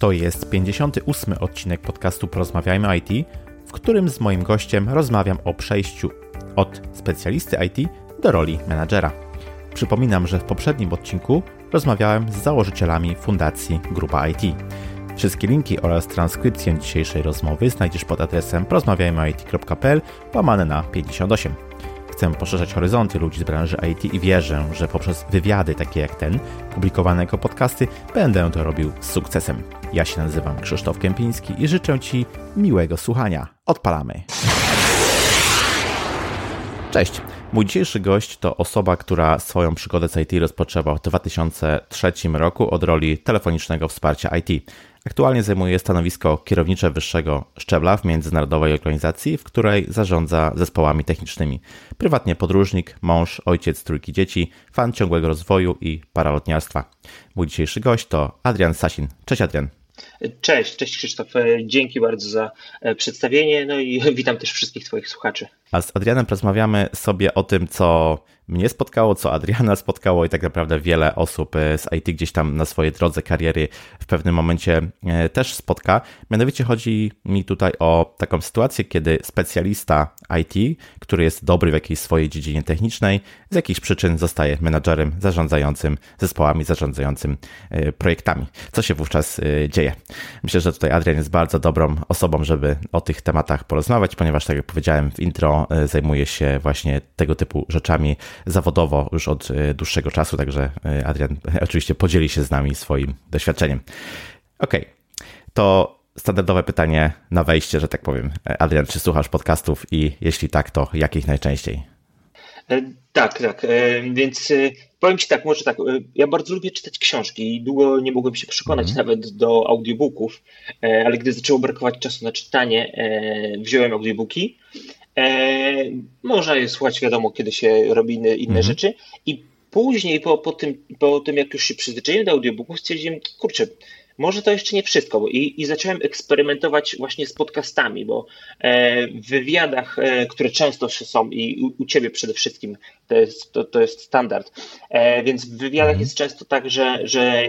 To jest 58 odcinek podcastu Porozmawiajmy IT, w którym z moim gościem rozmawiam o przejściu od specjalisty IT do roli menadżera. Przypominam, że w poprzednim odcinku rozmawiałem z założycielami Fundacji Grupa IT. Wszystkie linki oraz transkrypcję dzisiejszej rozmowy znajdziesz pod adresem porozmawiajmyit.pl łamane na 58. Chcę poszerzać horyzonty ludzi z branży IT i wierzę, że poprzez wywiady takie jak ten, publikowane jako podcasty, będę to robił z sukcesem. Ja się nazywam Krzysztof Kępiński i życzę Ci miłego słuchania. Odpalamy. Cześć. Mój dzisiejszy gość to osoba, która swoją przygodę z IT rozpoczęła w 2003 roku od roli telefonicznego wsparcia IT. Aktualnie zajmuje stanowisko kierownicze wyższego szczebla w międzynarodowej organizacji, w której zarządza zespołami technicznymi. Prywatnie podróżnik, mąż, ojciec trójki dzieci, fan ciągłego rozwoju i paralotniarstwa. Mój dzisiejszy gość to Adrian Sasin. Cześć Adrian. Cześć, cześć Krzysztof. Dzięki bardzo za e, przedstawienie, no i witam też wszystkich Twoich słuchaczy. A z Adrianem porozmawiamy sobie o tym, co mnie spotkało, co Adriana spotkało i tak naprawdę wiele osób e, z IT gdzieś tam na swojej drodze kariery w pewnym momencie e, też spotka. Mianowicie chodzi mi tutaj o taką sytuację, kiedy specjalista IT, który jest dobry w jakiejś swojej dziedzinie technicznej, z jakichś przyczyn zostaje menadżerem zarządzającym zespołami, zarządzającym e, projektami. Co się wówczas dzieje? Myślę, że tutaj Adrian jest bardzo dobrą osobą, żeby o tych tematach porozmawiać, ponieważ tak jak powiedziałem w intro, zajmuje się właśnie tego typu rzeczami zawodowo już od e, dłuższego czasu, także e, Adrian oczywiście podzieli się z nami swoim doświadczeniem. Ok, to standardowe pytanie na wejście, że tak powiem. E, Adrian, czy słuchasz podcastów i jeśli tak, to jakich najczęściej? Tak, tak. Więc powiem Ci tak, może tak. Ja bardzo lubię czytać książki i długo nie mogłem się przekonać mm. nawet do audiobooków, ale gdy zaczęło brakować czasu na czytanie, wziąłem audiobooki E, można je słuchać, wiadomo, kiedy się robi inne, inne mhm. rzeczy. I później, po, po, tym, po tym, jak już się przyzwyczaiłem do audiobooków, stwierdziłem, kurczę, może to jeszcze nie wszystko. I, i zacząłem eksperymentować właśnie z podcastami, bo e, w wywiadach, e, które często są i u, u ciebie przede wszystkim, to jest, to, to jest standard. E, więc w wywiadach mhm. jest często tak, że, że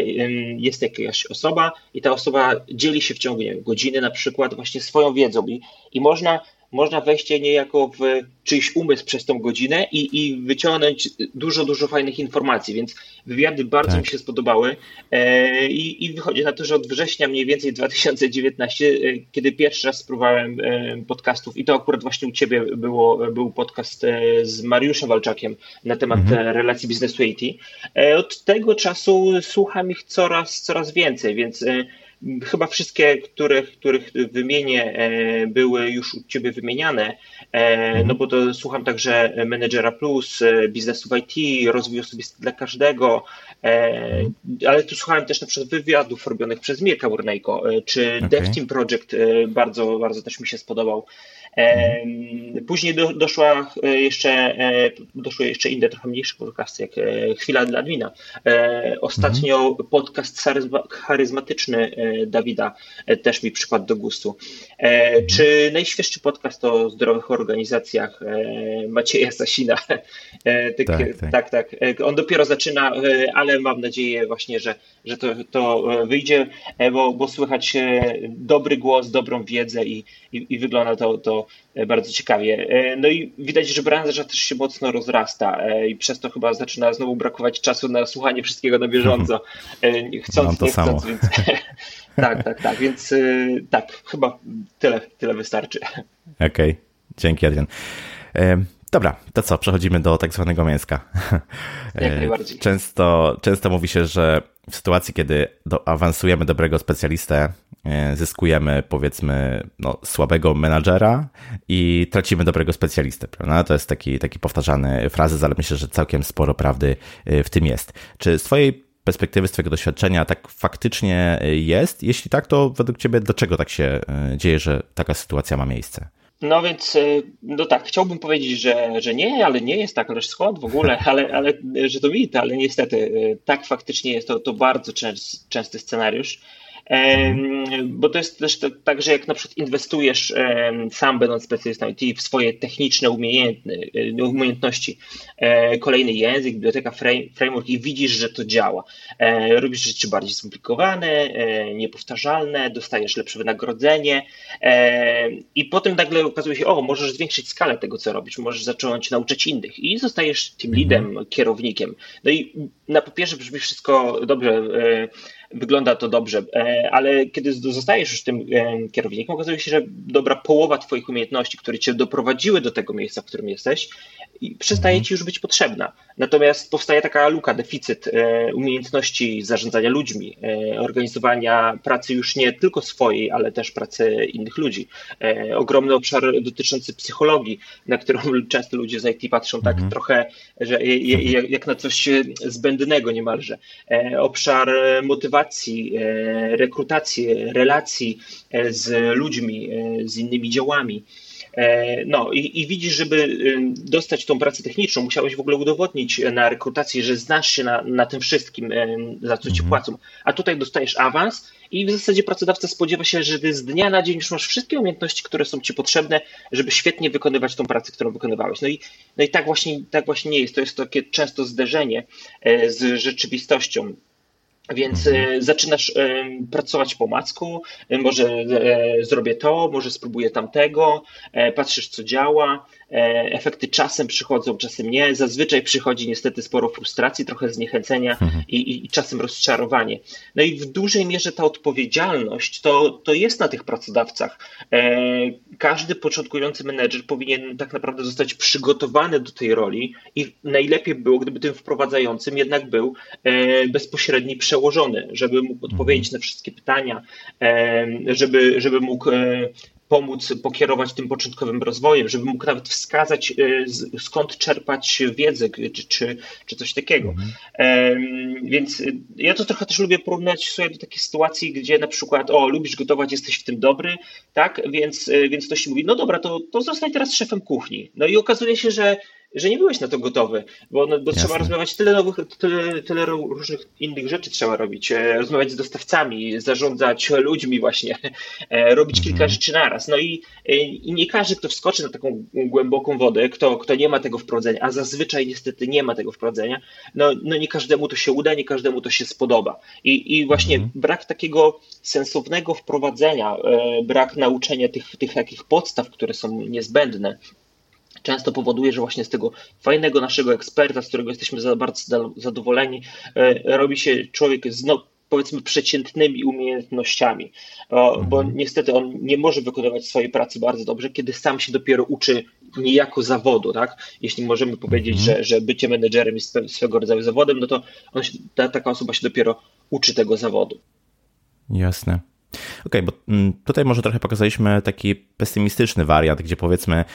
jest jakaś osoba i ta osoba dzieli się w ciągu nie wiem, godziny na przykład właśnie swoją wiedzą i, i można można wejść niejako w czyjś umysł przez tą godzinę i, i wyciągnąć dużo, dużo fajnych informacji, więc wywiady bardzo tak. mi się spodobały e, i, i wychodzi na to, że od września mniej więcej 2019, e, kiedy pierwszy raz spróbowałem e, podcastów i to akurat właśnie u Ciebie było, był podcast e, z Mariuszem Walczakiem na temat mhm. E, relacji biznesu IT, e, od tego czasu słucham ich coraz, coraz więcej, więc Chyba wszystkie, których, których wymienię, e, były już u Ciebie wymieniane, e, mhm. no bo to słucham także Managera Plus, e, biznesów IT, rozwój osobisty dla każdego, mhm. ale tu słuchałem też na przykład wywiadów robionych przez Mirka Burnejko, czy okay. Dev Team Project bardzo, bardzo też mi się spodobał. Później do, doszła jeszcze, e, doszły jeszcze inne, trochę mniejsze podcasty, jak e, Chwila dla Admina. E, ostatnio mhm. podcast charyzmatyczny Dawida też mi przypadł do gustu. Mhm. Czy najświeższy podcast o zdrowych organizacjach Macieja Sasina? Tak tak. tak, tak. On dopiero zaczyna, ale mam nadzieję właśnie, że, że to, to wyjdzie, bo, bo słychać dobry głos, dobrą wiedzę i, i, i wygląda to, to E, bardzo ciekawie. E, no i widać, że branża też się mocno rozrasta e, i przez to chyba zaczyna znowu brakować czasu na słuchanie wszystkiego na bieżąco. Chcąc, nie chcąc, samo. więc tak, tak, tak, więc tak, chyba tyle, tyle wystarczy. Okej, okay. dzięki Adrian. Dobra, to co, przechodzimy do tak zwanego mięska. Jak najbardziej. Często, często mówi się, że w sytuacji, kiedy do, awansujemy dobrego specjalistę, e, zyskujemy powiedzmy no, słabego menadżera i tracimy dobrego specjalistę. Prawda? To jest taki, taki powtarzany frazes, ale myślę, że całkiem sporo prawdy e, w tym jest. Czy z Twojej perspektywy, z Twojego doświadczenia tak faktycznie jest? Jeśli tak, to według Ciebie dlaczego tak się e, dzieje, że taka sytuacja ma miejsce? No więc, no tak, chciałbym powiedzieć, że, że nie, ale nie jest tak, lecz schod w ogóle, ale, ale że to mit, ale niestety tak faktycznie jest to, to bardzo częst, częsty scenariusz. Bo to jest też tak, że jak na przykład inwestujesz sam będąc specjalistą IT w swoje techniczne umiejętności, kolejny język, biblioteka, framework i widzisz, że to działa. Robisz rzeczy bardziej skomplikowane, niepowtarzalne, dostajesz lepsze wynagrodzenie i potem nagle okazuje się, o, możesz zwiększyć skalę tego, co robisz, możesz zacząć nauczać innych i zostajesz leadem, mhm. kierownikiem. No i na papierze brzmi wszystko dobrze, wygląda to dobrze, e, ale kiedy zostajesz już tym e, kierownikiem, okazuje się, że dobra połowa Twoich umiejętności, które Cię doprowadziły do tego miejsca, w którym jesteś, przestaje mhm. Ci już być potrzebna. Natomiast powstaje taka luka, deficyt e, umiejętności zarządzania ludźmi, organizowania pracy już nie tylko swojej, ale też pracy innych ludzi. Ogromny obszar dotyczący psychologii, na którą często ludzie z IT patrzą tak mhm. trochę, że jak na coś zbędnego niemalże. Obszar motywacji, e, rekrutacji, relacji e, z ludźmi, e, z innymi działami. No i, i, widzisz, żeby dostać tą pracę techniczną, musiałeś w ogóle udowodnić na rekrutacji, że znasz się na, na tym wszystkim, za co ci mhm. płacą. A tutaj dostajesz awans i w zasadzie pracodawca spodziewa się, że ty z dnia na dzień już masz wszystkie umiejętności, które są ci potrzebne, żeby świetnie wykonywać tą pracę, którą wykonywałeś. No i, no i tak, właśnie, tak właśnie nie jest. To jest takie często zderzenie z rzeczywistością. Więc mhm. E, zaczynasz e, pracować po macku, e, może zrobię to, może spróbuję tamtego, patrzysz co działa, efekty czasem przychodzą, czasem nie. Zazwyczaj przychodzi niestety sporo frustracji, trochę zniechęcenia mhm. i, i, i, czasem rozczarowanie. No i w dużej mierze ta odpowiedzialność to, to jest na tych pracodawcach. Każdy początkujący menedżer powinien tak naprawdę zostać przygotowany do tej roli i najlepiej było, gdyby tym wprowadzającym jednak był bezpośredni przełożony żeby mógł odpowiedzieć na wszystkie pytania, żeby, żeby mógł e, pomóc pokierować tym początkowym rozwojem, żeby mógł nawet wskazać, e, skąd czerpać wiedzę, czy, czy, czy coś takiego. Mhm. Więc ja to trochę też lubię porównać sobie do takiej sytuacji, gdzie na przykład, o, lubisz gotować, jesteś w tym dobry, tak? Więc, e, więc ktoś mówi, no dobra, to, to zostań teraz szefem kuchni. No i okazuje się, że że nie byłeś na to gotowy, bo, no, bo trzeba rozmawiać tyle nowych, tyle, tyle różnych innych rzeczy trzeba robić, e, rozmawiać z dostawcami, zarządzać ludźmi właśnie, e, robić mhm. kilka rzeczy naraz. No i, e, i nie każdy, kto wskoczy na taką głęboką wodę, kto, kto nie ma tego wprowadzenia, a zazwyczaj niestety nie ma tego wprowadzenia, no, no nie każdemu to się uda, nie każdemu to się spodoba. I, i właśnie mhm. brak takiego sensownego wprowadzenia, brak nauczenia tych, tych takich podstaw, które są niezbędne, często powoduje, że właśnie z tego fajnego naszego eksperta, z którego jesteśmy za bardzo zadowoleni, e, robi się człowiek z no, powiedzmy przeciętnymi umiejętnościami, bo mhm. niestety on nie może wykonywać swojej pracy bardzo dobrze, kiedy sam się dopiero uczy niejako zawodu, tak? Jeśli możemy powiedzieć, mhm. że, że bycie menedżerem jest swego rodzaju zawodem, no to on ta, taka osoba się dopiero uczy tego zawodu. Jasne. Okej, okay, bo mm, tutaj może trochę pokazaliśmy taki pesymistyczny wariant, gdzie powiedzmy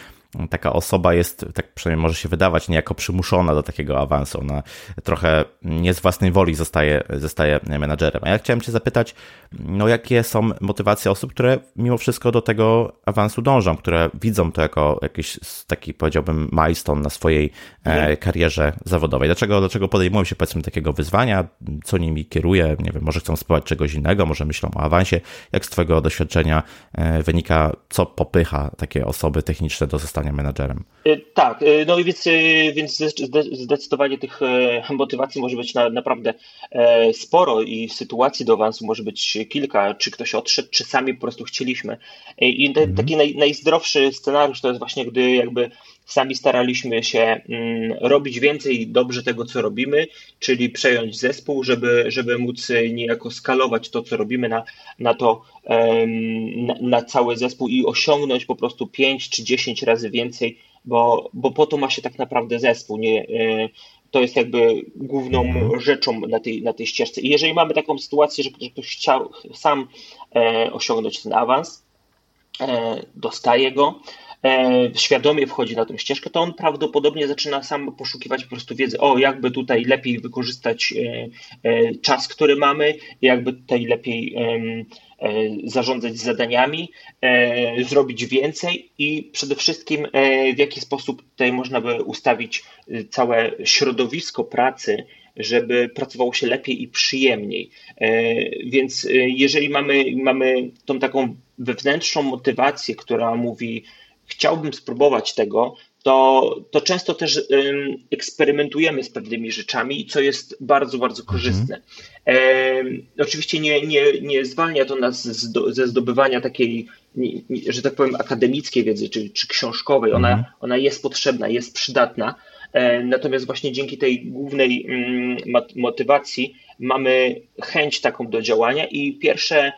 taka osoba jest, tak przynajmniej może się wydawać, niejako przymuszona do takiego awansu. Ona trochę nie z własnej woli zostaje, zostaje menadżerem. A ja chciałem Cię zapytać, no jakie są motywacje osób, które mimo wszystko do tego awansu dążą, które widzą to jako jakiś taki, powiedziałbym, milestone na swojej e, mhm. karierze zawodowej. Dlaczego, dlaczego podejmują się, powiedzmy, takiego wyzwania? Co nimi kieruje? Nie wiem, może chcą spróbować czegoś innego, może myślą o awansie. Jak z Twojego doświadczenia e, wynika, co popycha takie osoby techniczne do zostania menadżerem. Y, tak, y, no i więc, y, więc zdecydowanie tych motywacji może być na, naprawdę e, sporo i sytuacji do awansu może być kilka, czy ktoś odszedł, czy sami po prostu chcieliśmy. I te, mhm. taki naj, najzdrowszy scenariusz to jest właśnie, gdy jakby sami staraliśmy się mm, robić więcej dobrze tego, co robimy, czyli przejąć zespół, żeby, żeby móc niejako skalować to, co robimy na, na to, na, na cały zespół i osiągnąć po prostu 5 czy 10 razy więcej, bo, bo po to ma się tak naprawdę zespół. Nie, e, to jest jakby główną mhm. rzeczą na tej, na tej ścieżce. I jeżeli mamy taką sytuację, że ktoś chciał sam e, osiągnąć ten awans, e, dostaje go, świadomie wchodzi na tę ścieżkę, to on prawdopodobnie zaczyna sam poszukiwać po prostu wiedzy, o jakby tutaj lepiej wykorzystać e, e, czas, który mamy, jakby tutaj lepiej zarządzać zadaniami, zrobić więcej i przede wszystkim w jaki sposób tutaj można by ustawić całe środowisko pracy żeby pracowało się lepiej i przyjemniej. Więc jeżeli mamy, mamy tą taką wewnętrzną motywację, która mówi, chciałbym spróbować tego, to, to często też um, eksperymentujemy z pewnymi rzeczami, co jest bardzo, bardzo mhm. korzystne. Um, oczywiście nie, nie, nie zwalnia to nas ze zdobywania takiej, że tak powiem, akademickiej wiedzy czy, czy książkowej. Ona, mhm. ona jest potrzebna, jest przydatna. Um, natomiast właśnie dzięki tej głównej mm, motywacji mamy chęć taką do działania i pierwsze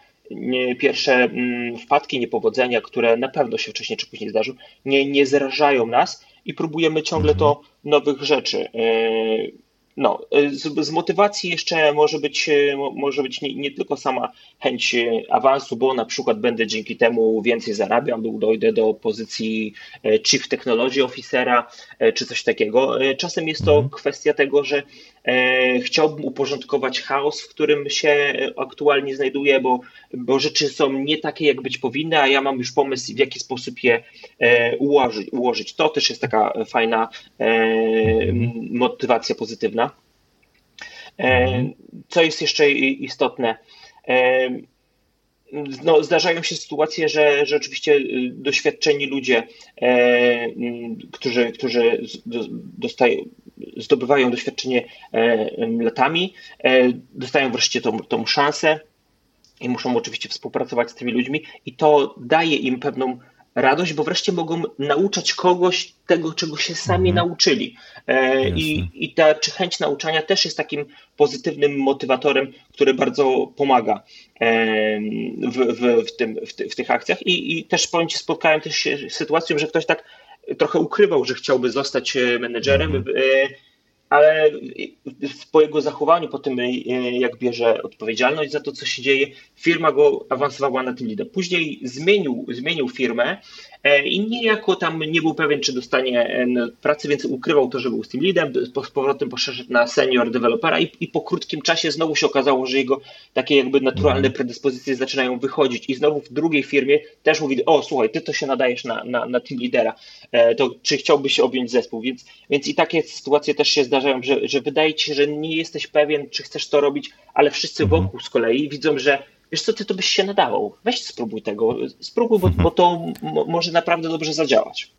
pierwsze mm, wpadki, niepowodzenia, które na pewno się wcześniej czy później zdarzą, nie, nie zrażają nas i próbujemy ciągle to mhm. nowych rzeczy. E, no, z, z, motywacji jeszcze może być, e, może być nie, nie, tylko sama chęć e, awansu, bo na przykład będę dzięki temu więcej zarabiał, dojdę do pozycji Chief Technology Officera czy coś takiego. Czasem jest to mhm. kwestia tego, że E, chciałbym uporządkować chaos, w którym się aktualnie znajduję, bo, bo rzeczy są nie takie, jak być powinny, a ja mam już pomysł, w jaki sposób je e, ułożyć. ułożyć. To też jest taka fajna e, motywacja pozytywna. Co jest jeszcze istotne? no, zdarzają się sytuacje, że, że oczywiście y, doświadczeni ludzie, e, którzy, którzy dostają, zdobywają doświadczenie e, latami, e, dostają wreszcie tą, tą szansę i muszą oczywiście współpracować z tymi ludźmi i to daje im pewną radość, bo wreszcie mogą nauczać kogoś tego, czego się sami mhm. nauczyli. E, I, I ta czy chęć nauczania też jest takim pozytywnym motywatorem, który bardzo pomaga e, w, w, w, tym, w, ty, w tych akcjach. I, I też powiem Ci, spotkałem też się z sytuacją, że ktoś tak trochę ukrywał, że chciałby zostać e, menedżerem. Mhm ale po jego zachowaniu, po tym jak bierze odpowiedzialność za to, co się dzieje, firma go awansowała na tym lider. Później zmienił, zmienił firmę E, i niejako tam nie był pewien, czy dostanie e, pracy, więc ukrywał to, że był z tym leadem, z powrotem poszedł na senior dewelopera i, i, po krótkim czasie znowu się okazało, że jego takie jakby naturalne mhm. predyspozycje zaczynają wychodzić i znowu w drugiej firmie też mówi, o słuchaj, ty to się nadajesz na, na, na team lidera, e, to czy chciałbyś objąć zespół, więc, więc i takie sytuacje też się zdarzają, że, że wydaje ci się, że nie jesteś pewien, czy chcesz to robić, ale wszyscy mhm. wokół z kolei widzą, że wiesz co, ty to byś się nadało. Weź spróbuj tego, spróbuj, bo, bo to może naprawdę dobrze zadziałać.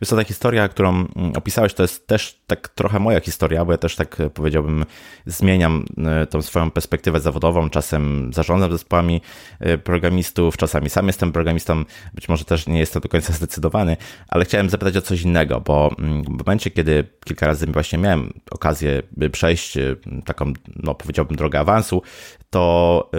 Wiesz ta historia, którą mm, opisałeś, to jest też tak trochę moja historia, bo ja też tak e, powiedziałbym, zmieniam e, tą swoją perspektywę zawodową, czasem zarządzam zespołami e, programistów, czasami sam jestem programistą, być może też nie jestem do końca zdecydowany, ale chciałem zapytać o coś innego, bo mm, w momencie, kiedy kilka razy właśnie miałem okazję przejść taką, no powiedziałbym, drogę awansu, to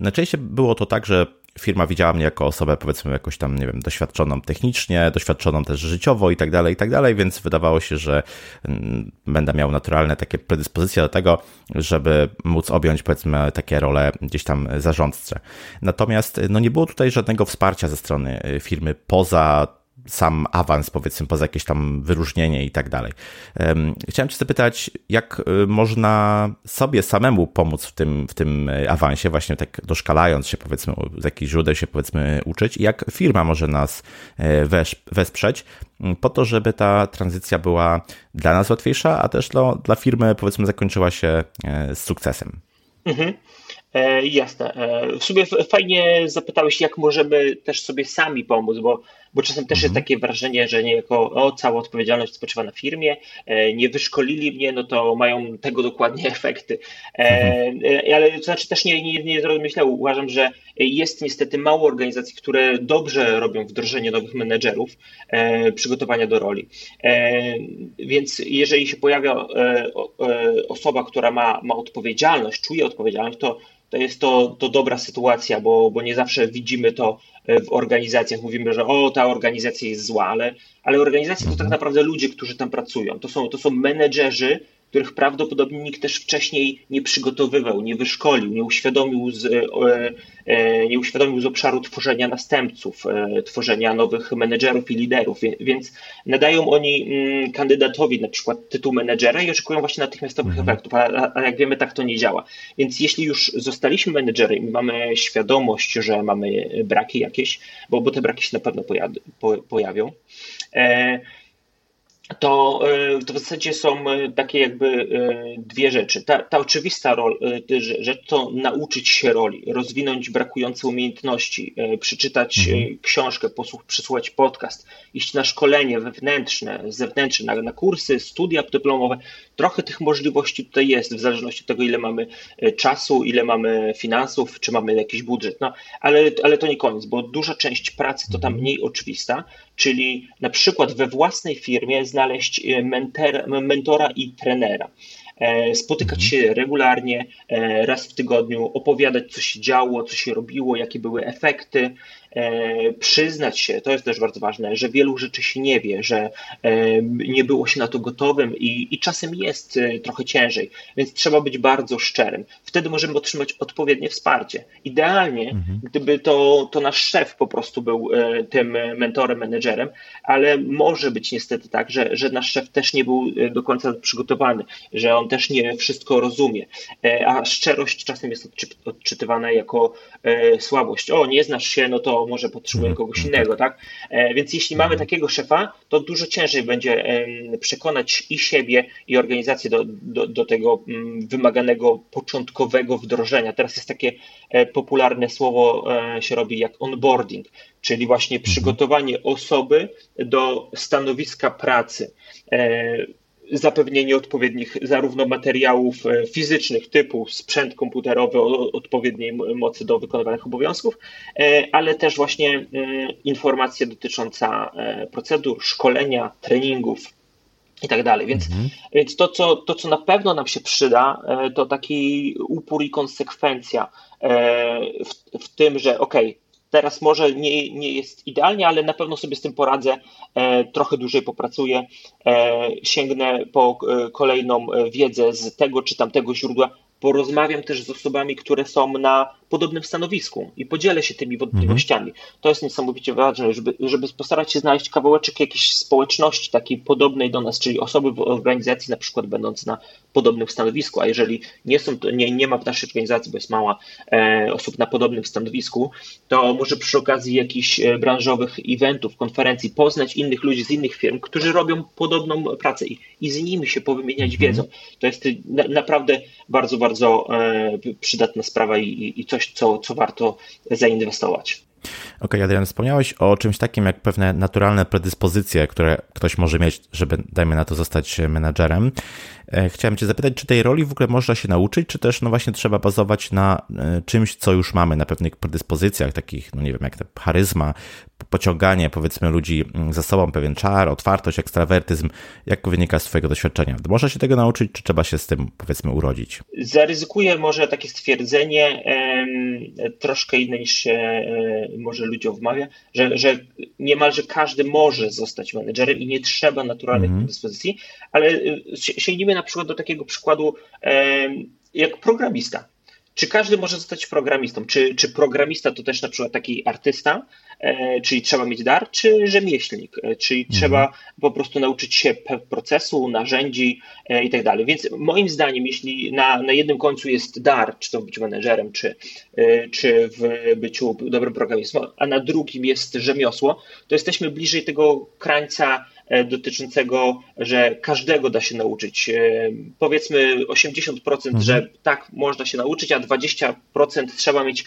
najczęściej było to tak, że firma widziała mnie jako osobę, powiedzmy, jakoś tam, nie wiem, doświadczoną technicznie, doświadczoną też życiowo i tak dalej, i tak dalej, więc wydawało się, że mm, będę miał naturalne takie predyspozycje do tego, żeby móc objąć, powiedzmy, takie role gdzieś tam zarządcze. Natomiast, no nie było tutaj żadnego wsparcia ze strony firmy poza sam awans, powiedzmy, poza jakieś tam wyróżnienie i tak dalej. Chciałem Cię zapytać, jak y, można sobie samemu pomóc w tym, w tym y, awansie, właśnie tak doszkalając się, powiedzmy, z jakich źródeł się, powiedzmy, uczyć, i jak firma może nas y, wesprzeć, po to, żeby ta tranzycja była dla nas łatwiejsza, a też dla, dla firmy, powiedzmy, zakończyła się z sukcesem. Mhm. E, jasne. E, w sumie fajnie zapytałeś, jak możemy też sobie sami pomóc, bo, bo czasem też jest mhm. takie wrażenie, że niejako o, cała odpowiedzialność spoczywa na firmie, e, nie wyszkolili mnie, no to mają tego dokładnie efekty. Mhm. Ale to znaczy też nie, nie, nie źle, uważam, że jest niestety mało organizacji, które dobrze robią wdrożenie nowych menedżerów, przygotowania do roli. Więc jeżeli się pojawia osoba, która ma, ma odpowiedzialność, czuje odpowiedzialność, to to jest to, to dobra sytuacja, bo, bo nie zawsze widzimy to e, w organizacjach. Mówimy, że o, ta organizacja jest zła, ale, ale organizacje to tak mhm. naprawdę ludzie, którzy tam pracują. To są, to są menedżerzy, których prawdopodobnie nikt też wcześniej nie przygotowywał, nie wyszkolił, nie uświadomił z, e, e, nie uświadomił z obszaru tworzenia następców, e, tworzenia nowych menedżerów i liderów, więc nadają oni mm, kandydatowi na przykład tytuł menedżera i oczekują właśnie natychmiastowych mhm. efektów, a, a jak wiemy tak to nie działa. Więc jeśli już zostaliśmy menedżerem i mamy świadomość, że mamy braki jakieś, bo, bo te braki się na pewno pojawią, e, to w zasadzie są e, takie jakby e, dwie rzeczy. Ta, ta oczywista rol, rzecz to nauczyć się roli, rozwinąć brakujące umiejętności, przeczytać mhm. książkę, posłuch, przesłuchać podcast, iść na szkolenie wewnętrzne, zewnętrzne, na, na kursy, studia dyplomowe. Trochę tych możliwości tutaj jest, w zależności od tego, ile mamy czasu, ile mamy finansów, czy mamy jakiś budżet. No, ale, ale to nie koniec, bo duża część pracy to tam mhm. mniej oczywista, czyli na przykład we własnej firmie znaleźć e, mentor, mentora i trenera. E, spotykać mhm. się regularnie, e, raz w tygodniu, opowiadać, co się działo, co się robiło, jakie były efekty, przyznać się, to jest też bardzo ważne, że wielu rzeczy się nie wie, że e, nie było się na to gotowym i, i czasem jest e, trochę ciężej, więc trzeba być bardzo szczerym. Wtedy możemy otrzymać odpowiednie wsparcie. Idealnie, mhm. gdyby to, to nasz szef po prostu był tym mentorem, menedżerem, ale może być niestety tak, że, że nasz szef też nie był do końca przygotowany, że on też nie wszystko rozumie, a szczerość czasem jest odczytywana jako słabość. O, nie znasz się, no to może potrzebuje mhm. kogoś innego, tak? E, więc jeśli mamy takiego szefa, to dużo ciężej będzie przekonać i siebie, i organizację do, do, do tego mm, wymaganego początkowego wdrożenia. Teraz jest takie e, popularne słowo e, się robi jak onboarding, czyli właśnie mhm. przygotowanie osoby do stanowiska pracy zapewnienie odpowiednich zarówno materiałów e, fizycznych typu sprzęt komputerowy o odpowiedniej mocy do wykonywanych obowiązków, e, ale też właśnie e, informacje dotyczące procedur, szkolenia, treningów i tak dalej. Więc, mhm. więc to, co, to, co na pewno nam się przyda, to taki upór i konsekwencja w, w tym, że ok, Teraz może nie, nie jest idealnie, ale na pewno sobie z tym poradzę. E, trochę dłużej popracuję, e, sięgnę po e, kolejną wiedzę z tego czy tamtego źródła, porozmawiam też z osobami, które są na podobnym stanowisku i podzielę się tymi wątpliwościami. Mhm. To jest niesamowicie ważne, żeby, żeby postarać się znaleźć kawałeczek jakiejś społeczności takiej podobnej do nas, czyli osoby w organizacji na przykład będące na podobnym stanowisku, a jeżeli nie, są, nie, nie ma w naszej organizacji, bo jest mała e, osób na podobnym stanowisku, to może przy okazji jakichś e, branżowych eventów, konferencji poznać innych ludzi z innych firm, którzy robią podobną pracę i, i z nimi się powymieniać mhm. wiedzą. To jest na, naprawdę bardzo, bardzo e, przydatna sprawa i, i coś, co, co warto zainwestować. Okej, okay, Adrian, wspomniałeś o czymś takim jak pewne naturalne predyspozycje, które ktoś może mieć, żeby, dajmy na to, zostać menadżerem. E, chciałem Cię zapytać, czy tej roli w ogóle można się nauczyć, czy też, no właśnie, trzeba bazować na e, czymś, co już mamy, na pewnych predyspozycjach, takich, no nie wiem, jak ta charyzma, pociąganie, powiedzmy, ludzi mm, za sobą, pewien czar, otwartość, ekstrawertyzm, jak wynika z Twojego doświadczenia? Można się tego nauczyć, czy trzeba się z tym, powiedzmy, urodzić? Zaryzykuję może takie stwierdzenie, troszkę inne niż się e, może ludziom wmawia, że, że niemalże każdy może zostać menedżerem i nie trzeba naturalnych mm -hmm. predyspozycji, ale sięgnijmy na przykład do takiego przykładu jak programista. Czy każdy może zostać programistą? Czy, czy programista to też na przykład taki artysta, e, czyli trzeba mieć dar, czy rzemieślnik, e, czyli mhm. trzeba po prostu nauczyć się procesu, narzędzi e, i tak dalej. Więc moim zdaniem, jeśli na, na jednym końcu jest dar, czy to być menedżerem, czy, e, czy w byciu dobrym programistą, a na drugim jest rzemiosło, to jesteśmy bliżej tego krańca dotyczącego, że każdego da się nauczyć. E, powiedzmy 80%, mhm. że tak można się nauczyć, a 20% trzeba mieć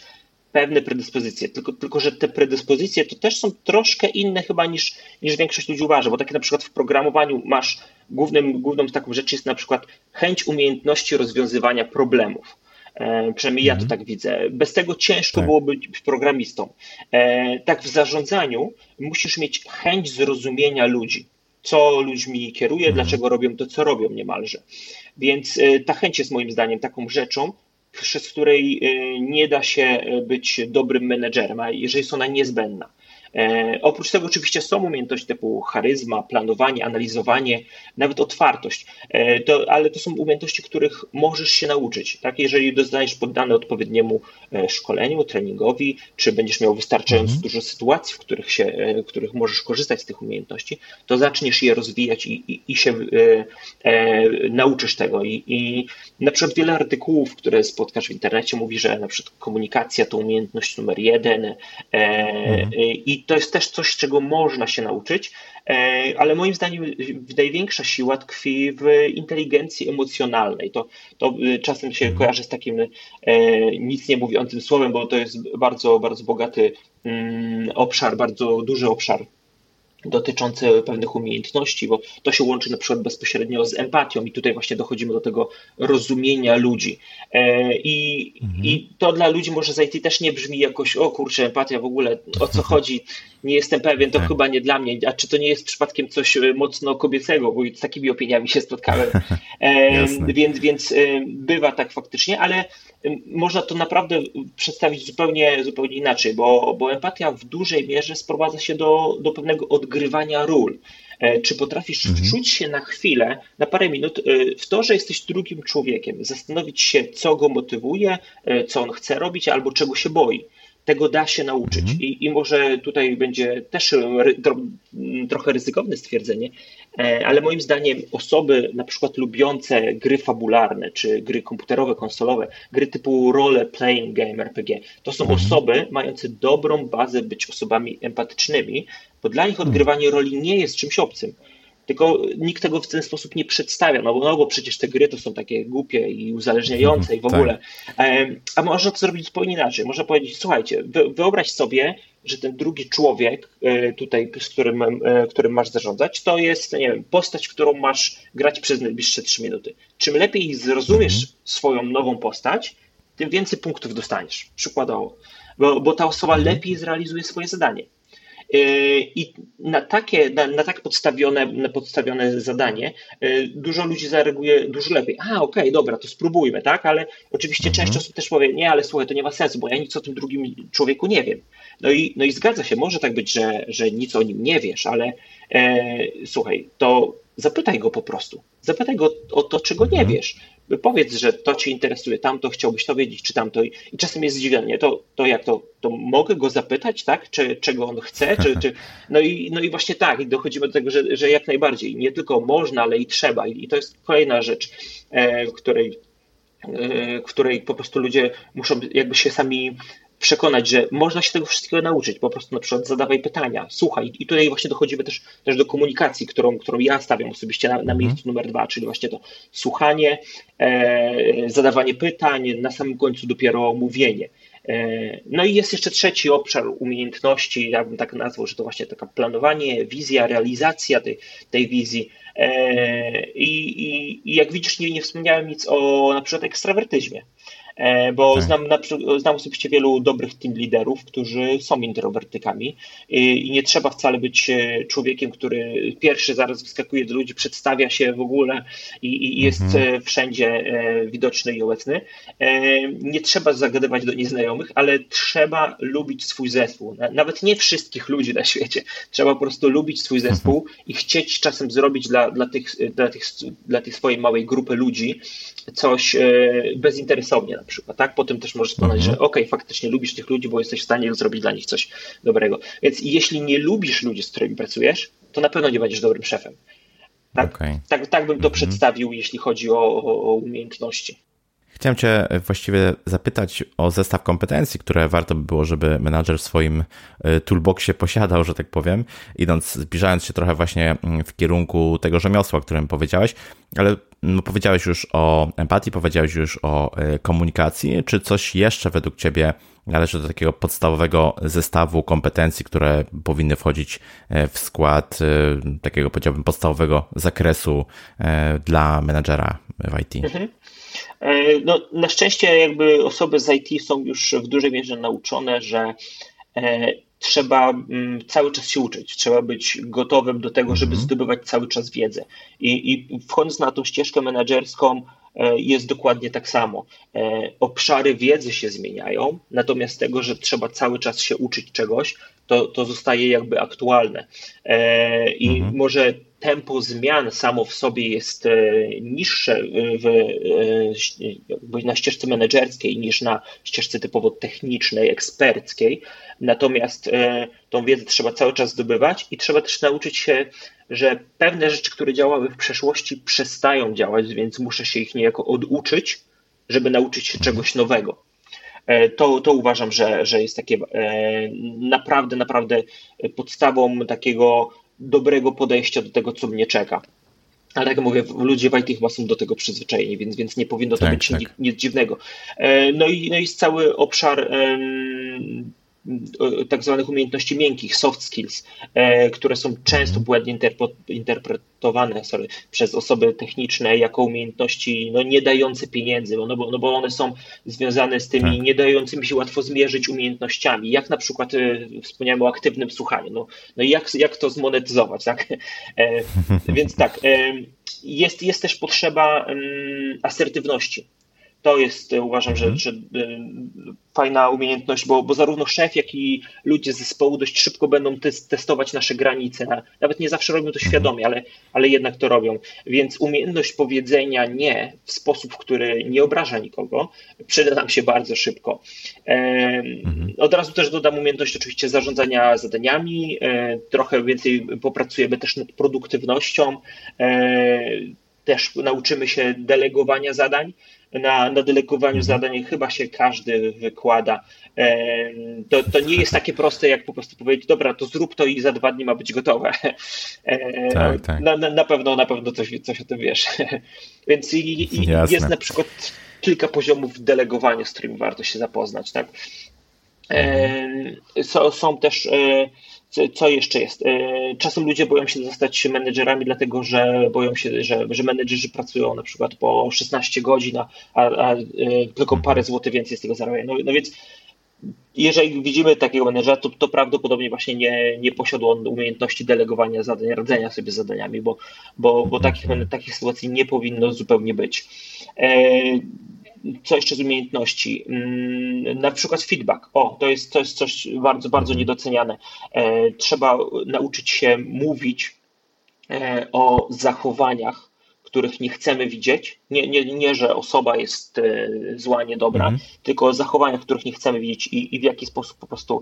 pewne predyspozycje. Tylko, tylko, że te predyspozycje to też są troszkę inne chyba niż, niż większość ludzi uważa, bo tak na przykład w programowaniu masz głównym, główną taką rzecz jest na przykład chęć umiejętności rozwiązywania problemów. E, przynajmniej ja to mhm. tak widzę. Bez tego ciężko tak. byłoby być programistą. E, tak w zarządzaniu musisz mieć chęć zrozumienia ludzi co ludźmi kieruje, mhm. dlaczego robią to, co robią niemalże. Więc e, ta chęć jest moim zdaniem taką rzeczą, przez której e, nie da się e, być dobrym menedżerem, a jeżeli jest ona niezbędna. E, oprócz tego oczywiście są umiejętności typu charyzma, planowanie, analizowanie, nawet otwartość, e, to, ale to są umiejętności, których możesz się nauczyć. Tak? Jeżeli dostaniesz poddane odpowiedniemu e, szkoleniu, treningowi, czy będziesz miał wystarczająco mhm. dużo sytuacji, w których, się, w których możesz korzystać z tych umiejętności, to zaczniesz je rozwijać i, i, i się e, e, nauczysz tego. I, I na przykład wiele artykułów, które spotkasz w internecie, mówi, że na przykład komunikacja to umiejętność numer jeden e, mhm. i to jest też coś, czego można się nauczyć, ale moim zdaniem największa siła tkwi w inteligencji emocjonalnej. To, to czasem się mhm. kojarzy z takim nic nie mówiącym słowem, bo to jest bardzo, bardzo bogaty mm, obszar, bardzo duży obszar dotyczące pewnych umiejętności, bo to się łączy na przykład bezpośrednio z empatią i tutaj właśnie dochodzimy do tego rozumienia ludzi. E, I, mhm. i to dla ludzi może z IT też nie brzmi jakoś, o kurczę, empatia w ogóle, o co chodzi, nie jestem pewien, to tak. chyba nie dla mnie, a czy to nie jest przypadkiem coś e, mocno kobiecego, bo z takimi opiniami się spotkałem. E, więc, więc bywa tak faktycznie, ale można to naprawdę przedstawić zupełnie, zupełnie inaczej, bo, bo empatia w dużej mierze sprowadza się do, do pewnego odgrywania ról. E, czy potrafisz mhm. wczuć się na chwilę, na parę minut e, w to, że jesteś drugim człowiekiem, zastanowić się, co go motywuje, e, co on chce robić albo czego się boi tego da się nauczyć. Mhm. I, I może tutaj będzie też ry, tro, trochę ryzykowne stwierdzenie, e, ale moim zdaniem osoby na przykład lubiące gry fabularne, czy gry komputerowe, konsolowe, gry typu role playing game RPG, to są mhm. osoby mające dobrą bazę być osobami empatycznymi, bo dla nich odgrywanie roli nie jest czymś obcym. Tylko nikt tego w ten sposób nie przedstawia, no bo, no bo przecież te gry to są takie głupie i uzależniające i w ogóle. Tak. A można to zrobić zupełnie inaczej. Można powiedzieć, słuchajcie, wyobraź sobie, że ten drugi człowiek e, tutaj, z którym, e, którym masz zarządzać, to jest, nie wiem, postać, którą masz grać przez najbliższe 3 minuty. Czym lepiej zrozumiesz mhm. swoją nową postać, tym więcej punktów dostaniesz. Przykładowo. Bo, bo ta osoba mhm. lepiej zrealizuje swoje zadanie. E, I na takie, na, na tak podstawione, na podstawione zadanie e, dużo ludzi zareaguje dużo lepiej. A, okej, okay, dobra, to spróbujmy, tak? Ale oczywiście mhm. część osób też powie, nie, ale słuchaj, to nie ma sensu, bo ja nic o tym drugim człowieku nie wiem. No i, no i zgadza się, może tak być, że, że nic o nim nie wiesz, ale e, słuchaj, to zapytaj go po prostu. Zapytaj go o to, czego nie mhm. wiesz powiedz, że to cię interesuje, tamto chciałbyś to wiedzieć, czy tamto. I czasem jest zdziwienie, to, to jak to, to mogę go zapytać, tak? Czy, czego on chce, czy, czy... No, i, no i właśnie tak, i dochodzimy do tego, że, że jak najbardziej, nie tylko można, ale i trzeba. I to jest kolejna rzecz, e, w której e, w której po prostu ludzie muszą jakby się sami przekonać, że można się tego wszystkiego nauczyć. Po prostu na przykład zadawaj pytania, słuchaj. I tutaj właśnie dochodzimy też, też do komunikacji, którą, którą ja stawiam osobiście na, na mhm. miejscu numer dwa, czyli właśnie to słuchanie, e, zadawanie pytań, na samym końcu dopiero mówienie. E, no i jest jeszcze trzeci obszar umiejętności, ja bym tak nazwał, że to właśnie taka planowanie, wizja, realizacja tej, tej wizji. E, I, i, I jak widzisz, nie, nie wspomniałem nic o na przykład ekstrawertyzmie. E, bo tak. znam, na, znam osobiście wielu dobrych team liderów, którzy są introwertykami i, i, nie trzeba wcale być e, człowiekiem, który pierwszy zaraz wyskakuje do ludzi, przedstawia się w ogóle i, i jest mhm. E, wszędzie widoczny i obecny. Nie trzeba zagadywać do nieznajomych, ale trzeba lubić swój zespół. Nawet nie wszystkich ludzi na świecie. Trzeba po prostu lubić swój mhm. zespół i chcieć czasem zrobić dla, dla, tych, dla, tych, dla tej swojej małej grupy ludzi coś bezinteresownie przykład, tak? Potem też możesz poznać, mhm. że okej, okay, faktycznie lubisz tych ludzi, bo jesteś w stanie zrobić dla nich coś dobrego. Więc jeśli nie lubisz ludzi, z którymi pracujesz, to na pewno nie będziesz dobrym szefem. Tak, okay. tak, tak bym to mhm. przedstawił, jeśli chodzi o, o umiejętności. Chciałem Cię właściwie zapytać o zestaw kompetencji, które warto by było, żeby menadżer w swoim y, toolboxie posiadał, że tak powiem, idąc, zbliżając się trochę właśnie mm, w kierunku tego rzemiosła, o którym powiedziałeś, ale no, powiedziałeś już o empatii, powiedziałeś już o y, komunikacji. Czy coś jeszcze według Ciebie należy do takiego podstawowego zestawu kompetencji, które powinny wchodzić w skład takiego, powiedziałbym, podstawowego zakresu dla menadżera w IT? Mhm. E, no, na szczęście jakby osoby z IT są już w dużej mierze nauczone, że e, trzeba mm, cały czas się uczyć, trzeba być gotowym do tego, żeby mhm. zdobywać cały czas wiedzę. I, I wchodząc na tą ścieżkę menedżerską, jest dokładnie tak samo. Obszary wiedzy się zmieniają, natomiast tego, że trzeba cały czas się uczyć czegoś, to, to zostaje jakby aktualne. I mhm. może tempo zmian samo w sobie jest e, niższe w, e, na ścieżce menedżerskiej niż na ścieżce typowo technicznej, eksperckiej. Natomiast e, tą wiedzę trzeba cały czas zdobywać i trzeba też nauczyć się, że pewne rzeczy, które działały w przeszłości, przestają działać, więc muszę się ich niejako oduczyć, żeby nauczyć się czegoś nowego. To, to uważam, że, że jest takie naprawdę, naprawdę podstawą takiego dobrego podejścia do tego, co mnie czeka. Ale jak mówię, ludzie w IT chyba są do tego przyzwyczajeni, więc, więc nie powinno to tak, być tak. Nic, nic, dziwnego. No i, no i jest cały obszar tak zwanych umiejętności miękkich, soft skills, e, które są często błędnie interpretowane sorry, przez osoby techniczne jako umiejętności no, nie dające pieniędzy, no bo, no bo one są związane z tymi tak. nie dającymi się łatwo zmierzyć umiejętnościami, jak na przykład e, wspomniałem o aktywnym słuchaniu, no, no jak, jak to zmonetyzować, tak? E, więc tak, jest, jest też potrzeba asertywności to jest, e, uważam, że, mhm. że e, fajna umiejętność, bo, bo zarówno szef, jak i ludzie z zespołu dość szybko będą testować nasze granice. Nawet nie zawsze robią to mhm. świadomie, ale, ale jednak to robią. Więc umiejętność powiedzenia nie w sposób, który nie obraża nikogo, przyda nam się bardzo szybko. Mhm. Od razu też dodam umiejętność oczywiście zarządzania zadaniami, e, trochę więcej popracujemy też nad produktywnością też nauczymy się delegowania zadań. Na, na delegowaniu mhm. zadań chyba się każdy wykłada. To, to nie jest takie proste, jak po prostu powiedzieć, dobra, to zrób to i za dwa dni ma być gotowe. Tak, tak. Na, na, na pewno, na pewno coś, coś o tym wiesz. Więc i, i jest na przykład kilka poziomów delegowania, z którymi warto się zapoznać. Tak? Mhm. Są, są też e, co jeszcze jest? E, czasem ludzie boją się zostać menedżerami, dlatego że boją się, że, że menedżerzy pracują na przykład po 16 godzin, a, a e, tylko parę złotych więcej z tego zarabiają. No, no więc jeżeli widzimy takiego menedżera, to, to prawdopodobnie właśnie nie, nie posiadł on umiejętności delegowania zadań, radzenia sobie z zadaniami, bo, bo, bo takich, takich sytuacji nie powinno zupełnie być. E, co jeszcze z umiejętności? Mm, na przykład feedback. O, to jest, to jest coś bardzo, bardzo mhm. niedoceniane. E, trzeba nauczyć się mówić e, o zachowaniach których nie chcemy widzieć. Nie, nie, nie że osoba jest e, zła, niedobra, mm. tylko zachowania, których nie chcemy widzieć i, i w jaki sposób po prostu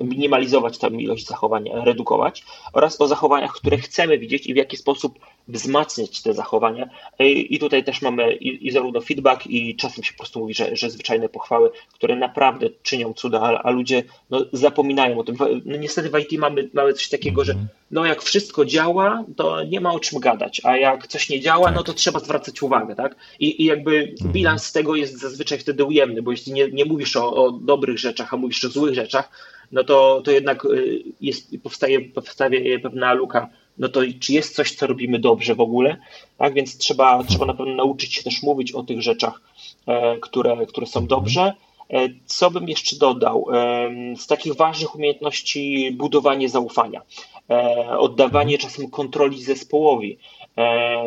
minimalizować tę ilość zachowań, redukować, oraz o zachowaniach, które chcemy widzieć i w jaki sposób wzmacniać te zachowania. I, i tutaj też mamy i, i, zarówno feedback, i czasem się po prostu mówi, że, że zwyczajne pochwały, które naprawdę czynią cuda, a, a ludzie no, zapominają o tym. No, niestety w IT mamy, mamy coś takiego, że no jak wszystko działa, to nie ma o czym gadać, a jak coś nie działa, tak. no to trzeba zwracać uwagę, tak? I, i jakby mhm. bilans tego jest zazwyczaj wtedy ujemny, bo jeśli nie, nie mówisz o, o dobrych rzeczach, a mówisz o złych rzeczach, no to, to jednak y, jest, powstaje, powstaje pewna luka. No to czy jest coś, co robimy dobrze w ogóle? Tak, więc trzeba, trzeba na pewno nauczyć się też mówić o tych rzeczach, e, które, które są mhm. dobrze. E, co bym jeszcze dodał? Z takich ważnych umiejętności budowanie zaufania, e, oddawanie czasem kontroli zespołowi. E,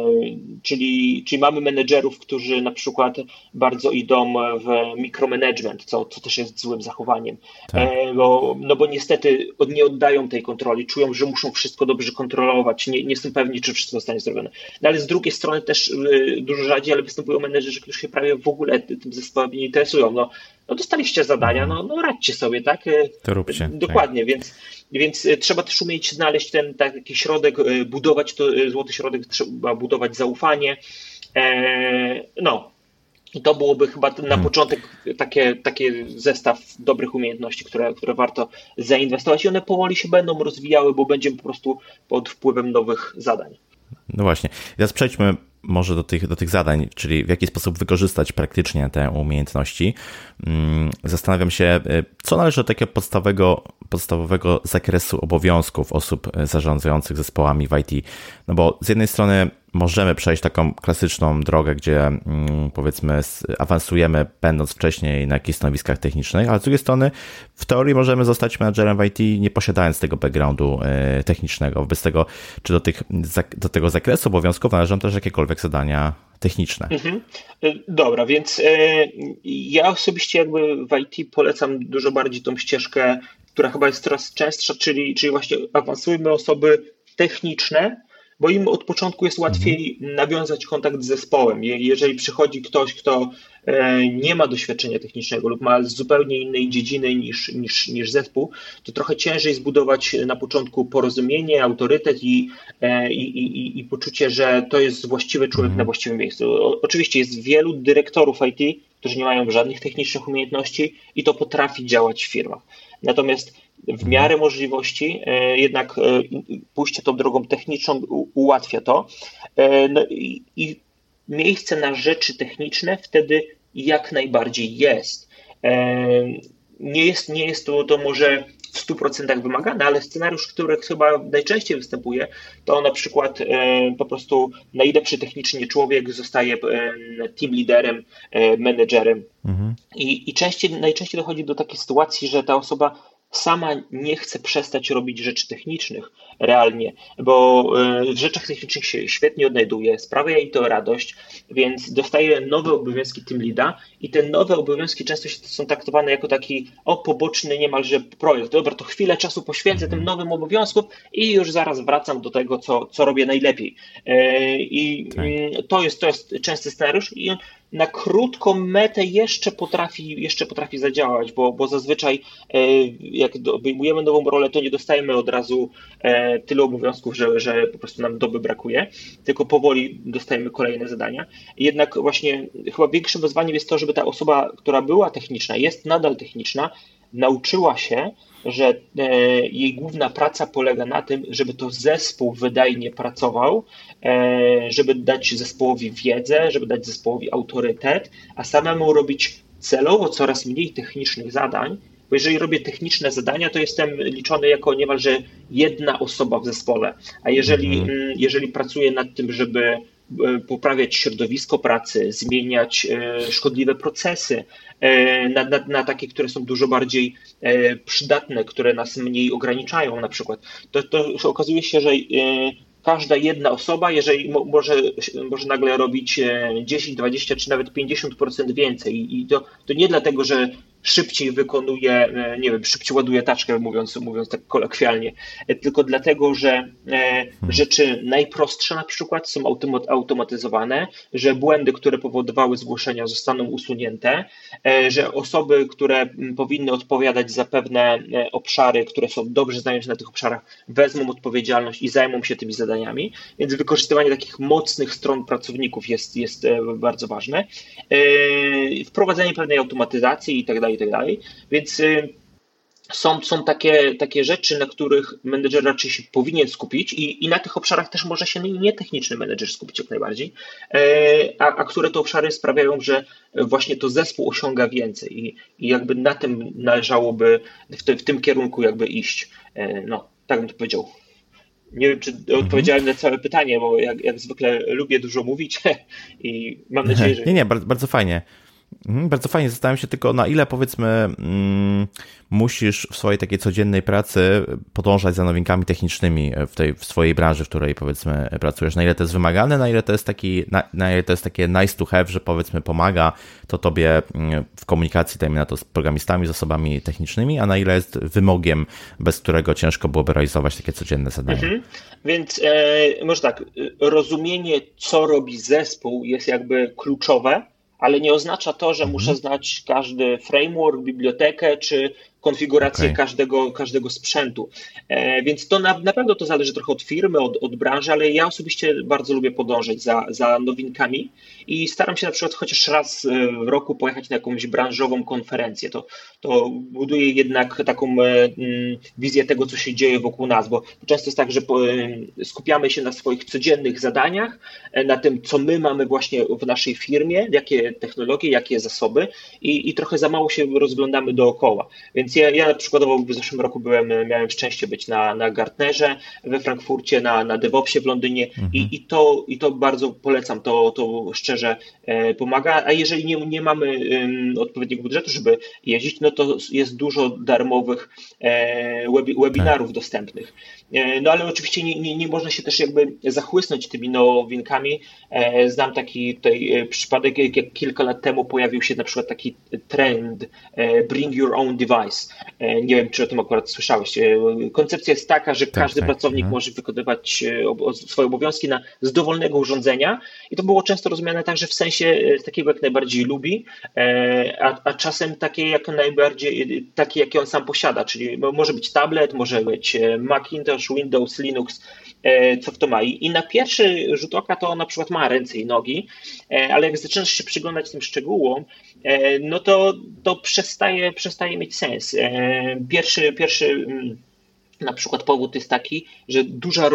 czyli, czyli mamy menedżerów, którzy na przykład bardzo idą w mikromanagement, co, co też jest złym zachowaniem. Tak. E, bo, no bo niestety nie oddają tej kontroli, czują, że muszą wszystko dobrze kontrolować, nie, nie są pewni, czy wszystko zostanie zrobione. No ale z drugiej strony też y, dużo rzadziej, ale występują menedżerzy, którzy się prawie w ogóle tym zespołem nie interesują. No, no dostaliście zadania, no, no radźcie sobie, tak? E, to róbcie. Dokładnie, tak. więc więc e, trzeba też umieć znaleźć ten taki środek, e, budować to, złoty środek, trzeba budować zaufanie. No, i to byłoby chyba na hmm. początek takie, takie zestaw dobrych umiejętności, które, które warto zainwestować i one powoli się będą rozwijały, bo będziemy po prostu pod wpływem nowych zadań. No właśnie. Teraz przejdźmy może do tych, do tych zadań, czyli w jaki sposób wykorzystać praktycznie te umiejętności. Mm, zastanawiam się, co należy do takiego podstawowego, podstawowego zakresu obowiązków osób zarządzających zespołami w IT. No bo z jednej strony możemy przejść taką klasyczną drogę, gdzie mm, powiedzmy awansujemy będąc wcześniej na jakichś stanowiskach technicznych, ale z drugiej strony w teorii możemy zostać menadżerem w IT nie posiadając tego backgroundu e, technicznego. Bez tego, czy do, tych, do tego zakresu obowiązków należą też jakiekolwiek zadania techniczne. Mhm. E, dobra, więc e, ja osobiście jakby w IT polecam dużo bardziej tą ścieżkę, która chyba jest coraz częstsza, czyli, czyli właśnie awansujmy osoby techniczne, bo im od początku jest łatwiej mhm. nawiązać kontakt z zespołem. Jeżeli przychodzi ktoś, kto e, nie ma doświadczenia technicznego lub ma z zupełnie innej dziedziny niż, niż, niż zespół, to trochę ciężej zbudować na początku porozumienie, autorytet i, e, i, i, i poczucie, że to jest właściwy człowiek mhm. na właściwym miejscu. oczywiście jest wielu dyrektorów IT, którzy nie mają żadnych technicznych umiejętności i to potrafi działać w firmach. Natomiast w miarę możliwości e, jednak e, pójście tą drogą techniczną ułatwia to. E, no i, i miejsce na rzeczy techniczne wtedy jak najbardziej jest. Nie jest, nie jest to, to może w 100% wymagane, ale scenariusz, który chyba najczęściej występuje, to na przykład po prostu najlepszy technicznie człowiek zostaje team liderem, menedżerem. Mhm. I, I częściej, najczęściej dochodzi do takiej sytuacji, że ta osoba sama nie chce przestać robić rzeczy technicznych realnie, bo e, w rzeczach technicznych się świetnie odnajduje, sprawia jej to radość, więc dostaje nowe obowiązki tym lida i te nowe obowiązki często są traktowane jako taki o poboczny niemalże projekt. Dobra, to chwilę czasu poświęcę tym nowym obowiązkom i już zaraz wracam do tego, co, co robię najlepiej. E, I tak. to, jest, to jest częsty scenariusz i na krótką metę jeszcze potrafi, jeszcze potrafi zadziałać, bo, bo zazwyczaj e, jak obejmujemy nową rolę, to nie dostajemy od razu e, tyle obowiązków, że, że po prostu nam doby brakuje, tylko powoli dostajemy kolejne zadania. Jednak właśnie chyba większym wyzwaniem jest to, żeby ta osoba, która była techniczna, jest nadal techniczna, nauczyła się, że e, jej główna praca polega na tym, żeby to zespół wydajnie pracował, e, żeby dać zespołowi wiedzę, żeby dać zespołowi autorytet, a samemu robić celowo coraz mniej technicznych zadań, bo jeżeli robię techniczne zadania, to jestem liczony jako niemalże jedna osoba w zespole. A jeżeli, mhm. jeżeli pracuję nad tym, żeby poprawiać środowisko pracy, zmieniać e, szkodliwe procesy e, na, na, na, takie, które są dużo bardziej przydatne, które nas mniej ograniczają na przykład, to, to okazuje się, że każda jedna osoba, jeżeli może, może nagle robić 10, 20 czy nawet 50% więcej. I to, to nie dlatego, że szybciej wykonuje, e, nie wiem, szybciej ładuje taczkę, mówiąc, mówiąc tak kolokwialnie, e, tylko dlatego, że e, rzeczy najprostsze na przykład są automatyzowane, że błędy, które powodowały zgłoszenia zostaną usunięte, że osoby, które powinny odpowiadać za pewne obszary, które są dobrze znane na tych obszarach, wezmą odpowiedzialność i zajmą się tymi zadaniami, więc wykorzystywanie takich mocnych stron pracowników jest, jest bardzo ważne. Wprowadzenie pewnej automatyzacji i tak dalej, i tak dalej. Więc y, są, są takie, takie rzeczy, na których menedżer raczej się powinien skupić i, i na tych obszarach też może się nietechniczny menedżer skupić jak najbardziej, e, a, a które to obszary sprawiają, że właśnie to zespół osiąga więcej i, i jakby na tym należałoby w, te, w tym kierunku jakby iść. E, no, tak bym to powiedział. Nie wiem, czy odpowiedziałem mhm. na całe pytanie, bo jak, jak zwykle lubię dużo mówić i mam nadzieję, że. Nie, nie, bardzo, bardzo fajnie. Mhm, bardzo fajnie. Zastanawiam się tylko, na ile powiedzmy mm, musisz w swojej takiej codziennej pracy podążać za nowinkami technicznymi w tej w swojej branży, w której powiedzmy pracujesz. Na ile to jest wymagane, na ile to jest taki, na, na ile to jest takie nice to have, że powiedzmy pomaga to tobie mm, w komunikacji, dajmy na to z programistami, z osobami technicznymi, a na ile jest wymogiem, bez którego ciężko byłoby realizować takie codzienne zadania. Mhm. Więc e, może tak, rozumienie, co robi zespół jest jakby kluczowe ale nie oznacza to, że muszę mhm. znać każdy framework, bibliotekę czy konfigurację okay. każdego, każdego sprzętu. E, więc to na, na pewno to zależy trochę od firmy, od, od branży, ale ja osobiście bardzo lubię podążać za, za nowinkami i staram się na przykład chociaż raz e, w roku pojechać na jakąś branżową konferencję. To, to buduje jednak taką e, mm, wizję tego, co się dzieje wokół nas, bo często jest tak, że skupiamy się na swoich codziennych zadaniach, na tym, co my mamy właśnie w naszej firmie, jakie technologie, jakie zasoby i, i trochę za mało się rozglądamy dookoła. Więc ja, ja przykładowo w zeszłym roku byłem, miałem szczęście być na, na Gartnerze we Frankfurcie, na, na DevOpsie w Londynie mhm. i, i, to, i to bardzo polecam, to, to szczerze e, pomaga, a jeżeli nie, nie mamy odpowiedniego budżetu, żeby jeździć, no to jest dużo darmowych e, webinarów tak. dostępnych. E, no ale oczywiście nie, nie, nie można się też jakby zachłysnąć tymi nowinkami. Znam taki tutaj przypadek, jak kilka lat temu pojawił się na przykład taki trend Bring Your Own Device. Nie wiem, czy o tym akurat słyszałeś. Koncepcja jest taka, że tak, każdy tak, pracownik mhm. może wykonywać swoje obowiązki na, z dowolnego urządzenia i to było często rozumiane także w sensie takiego, jak najbardziej lubi, a, a czasem takie, jak najbardziej, takie, jakie on sam posiada, czyli może być tablet, może być Macintosh, Windows, Linux, co w ma. I na pierwszy rzut oka to na przykład ma ręce i nogi, ale jak zaczynasz się przyglądać tym szczegółom, no to, to przestaje, przestaje mieć sens. Pierwszy, pierwszy mm, na przykład powód jest taki, że duża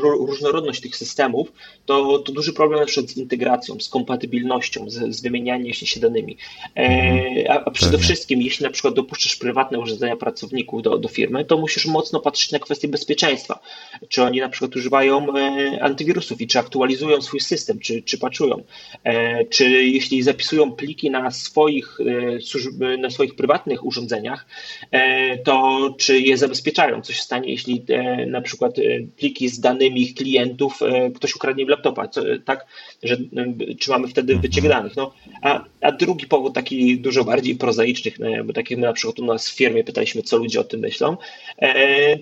różnorodność tych systemów to, to duży problem na przykład z integracją, z kompatybilnością, z, z wymienianiem się danymi. E, a, a przede wszystkim, jeśli na przykład dopuszczasz prywatne urządzenia pracowników do, do firmy, to musisz mocno patrzeć na kwestie bezpieczeństwa. Czy oni na przykład używają e, antywirusów i czy aktualizują swój system, czy, czy patchują. E, czy jeśli zapisują pliki na swoich, e, na swoich prywatnych urządzeniach, e, to czy je zabezpieczają, co się stanie, jeśli e, na przykład e, pliki z danymi klientów e, ktoś ukradnie w laptopa, tak, że czy mamy wtedy mhm. wyciek danych. No, a, a drugi powód taki dużo bardziej prozaiczny, bo tak jak my na przykład u nas w firmie pytaliśmy, co ludzie o tym myślą,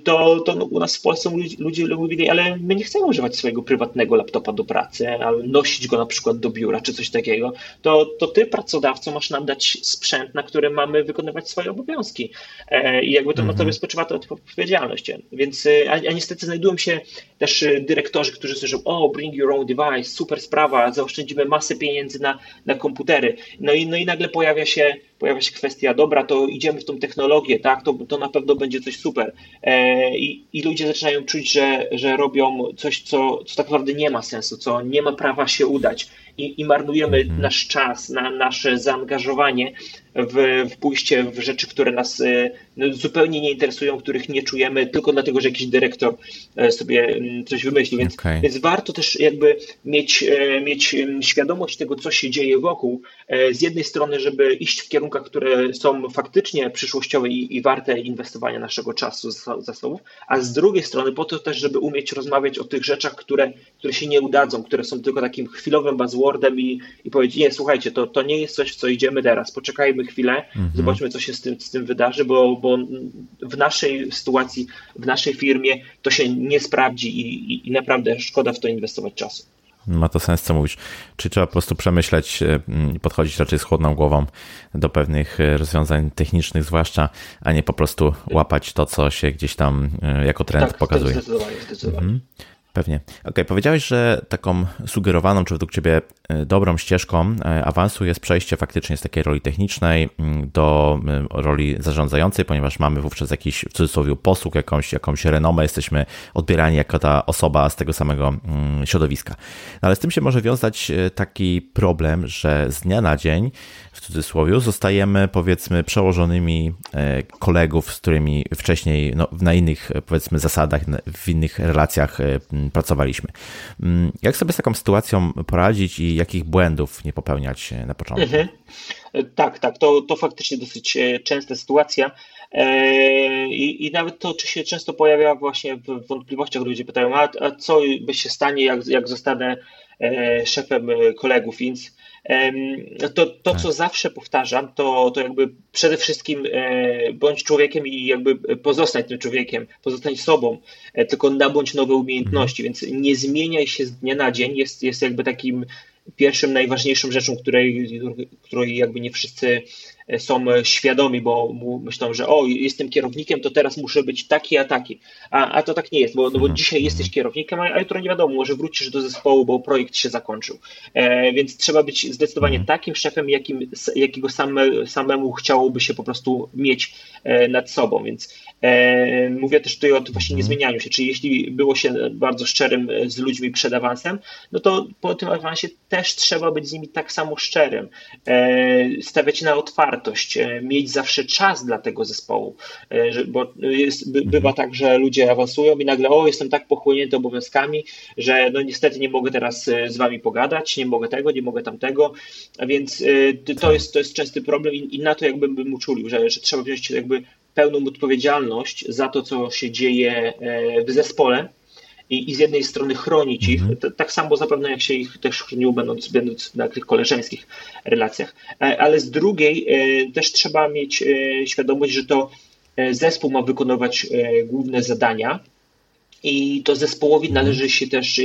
to, to no, u nas w Polsce ludzie mówili, ale my nie chcemy używać swojego prywatnego laptopa do pracy, albo nosić go na przykład do biura, czy coś takiego, to, to ty pracodawco masz nam dać sprzęt, na którym mamy wykonywać swoje obowiązki. I jakby to na tobie spoczywa to odpowiedzialność odpowiedzialność. Więc, y, a, a niestety znajdują się też y, dyrektorzy, którzy słyszą, o, bring your own device, super sprawa, zaoszczędzimy masę pieniędzy na, na komputery. No i, no i nagle pojawia się pojawia się kwestia, dobra, to idziemy w tą technologię, tak, to, to na pewno będzie coś super. E, i, I ludzie zaczynają czuć, że, że robią coś, co, co tak naprawdę nie ma sensu, co nie ma prawa się udać i, i marnujemy mhm. nasz czas, na nasze zaangażowanie w, w pójście w rzeczy, które nas e, no, zupełnie nie interesują, których nie czujemy, tylko dlatego, że jakiś dyrektor e, sobie mm, coś wymyśli. Więc, okay. więc warto też jakby mieć, e, mieć mm, świadomość tego, co się dzieje wokół. Z jednej strony, żeby iść w kierunkach, które są faktycznie przyszłościowe i, i warte inwestowania naszego czasu, zasobów, a z drugiej strony po to też, żeby umieć rozmawiać o tych rzeczach, które, które się nie udadzą, które są tylko takim chwilowym buzzwordem i, i powiedzieć, nie, słuchajcie, to, to nie jest coś, w co idziemy teraz, poczekajmy chwilę, mhm. zobaczmy, co się z tym, z tym wydarzy, bo, bo w naszej sytuacji, w naszej firmie to się nie sprawdzi i, i, i naprawdę szkoda w to inwestować czasu. Ma to sens, co mówisz. Czy trzeba po prostu przemyśleć e, i podchodzić raczej z chłodną głową do pewnych e, rozwiązań technicznych, zwłaszcza, a nie po prostu łapać to, co się gdzieś tam e, jako trend tak, pokazuje. Zdecydowanie, zdecydowanie. Mhm. Pewnie. Ok, powiedziałeś, że taką sugerowaną, czy według Ciebie e, dobrą ścieżką e, awansu jest przejście faktycznie z takiej roli technicznej mm, do mm, roli zarządzającej, ponieważ mamy wówczas jakiś w cudzysłowie posług, jakąś, jakąś renomę, jesteśmy odbierani jako ta osoba z tego samego mm, środowiska. No, ale z tym się może wiązać e, taki problem, że z dnia na dzień w cudzysłowie, zostajemy powiedzmy przełożonymi e, kolegów, z którymi wcześniej no, na innych powiedzmy zasadach, w innych relacjach e, pracowaliśmy. Mm, jak sobie z taką sytuacją poradzić i jakich błędów nie popełniać na początku? Mhm. Tak, tak, to, to faktycznie dosyć e, częsta sytuacja. I, I, nawet to, się często pojawia właśnie w wątpliwościach, ludzie pytają, a, a co by się stanie, jak, jak zostanę szefem kolegów, więc to, to co tak. zawsze powtarzam, to, to jakby przede wszystkim e, bądź człowiekiem i jakby pozostać tym człowiekiem, pozostań sobą, e, tylko nabądź nowe umiejętności, więc nie zmieniaj się z dnia na dzień, jest, jest jakby takim pierwszym, najważniejszą rzeczą, której, której jakby nie wszyscy są świadomi, bo myślą, że o, jestem kierownikiem, to teraz muszę być taki, a taki. A, a to tak nie jest, bo, no bo mhm. dzisiaj jesteś kierownikiem, a, jutro nie wiadomo, może wrócisz do zespołu, bo projekt się zakończył. E, więc trzeba być zdecydowanie mhm. takim szefem, jakim, jakiego same, samemu chciałoby się po prostu mieć e, nad sobą. Więc e, mówię też tutaj o właśnie mhm. niezmienianiu się, czyli jeśli było się bardzo szczerym z ludźmi przed awansem, no to po tym awansie też trzeba być z nimi tak samo szczerym. E, stawiać na otwarte wartość, e, mieć zawsze czas dla tego zespołu, e, bo jest, bywa tak, że ludzie awansują i nagle, o, jestem tak pochłonięty obowiązkami, że no niestety nie mogę teraz e, z wami pogadać, nie mogę tego, nie mogę tamtego, a więc to jest, to jest częsty problem i, i na to jakbym bym uczulił, że, że trzeba wziąć jakby pełną odpowiedzialność za to, co się dzieje w zespole, i, i z jednej strony chronić ich, mhm. tak samo zapewne jak się ich też chroniło, będąc, będąc na tych koleżeńskich relacjach. Ale z drugiej też trzeba mieć świadomość, że to zespół ma wykonywać główne zadania i to zespołowi mhm. należy się też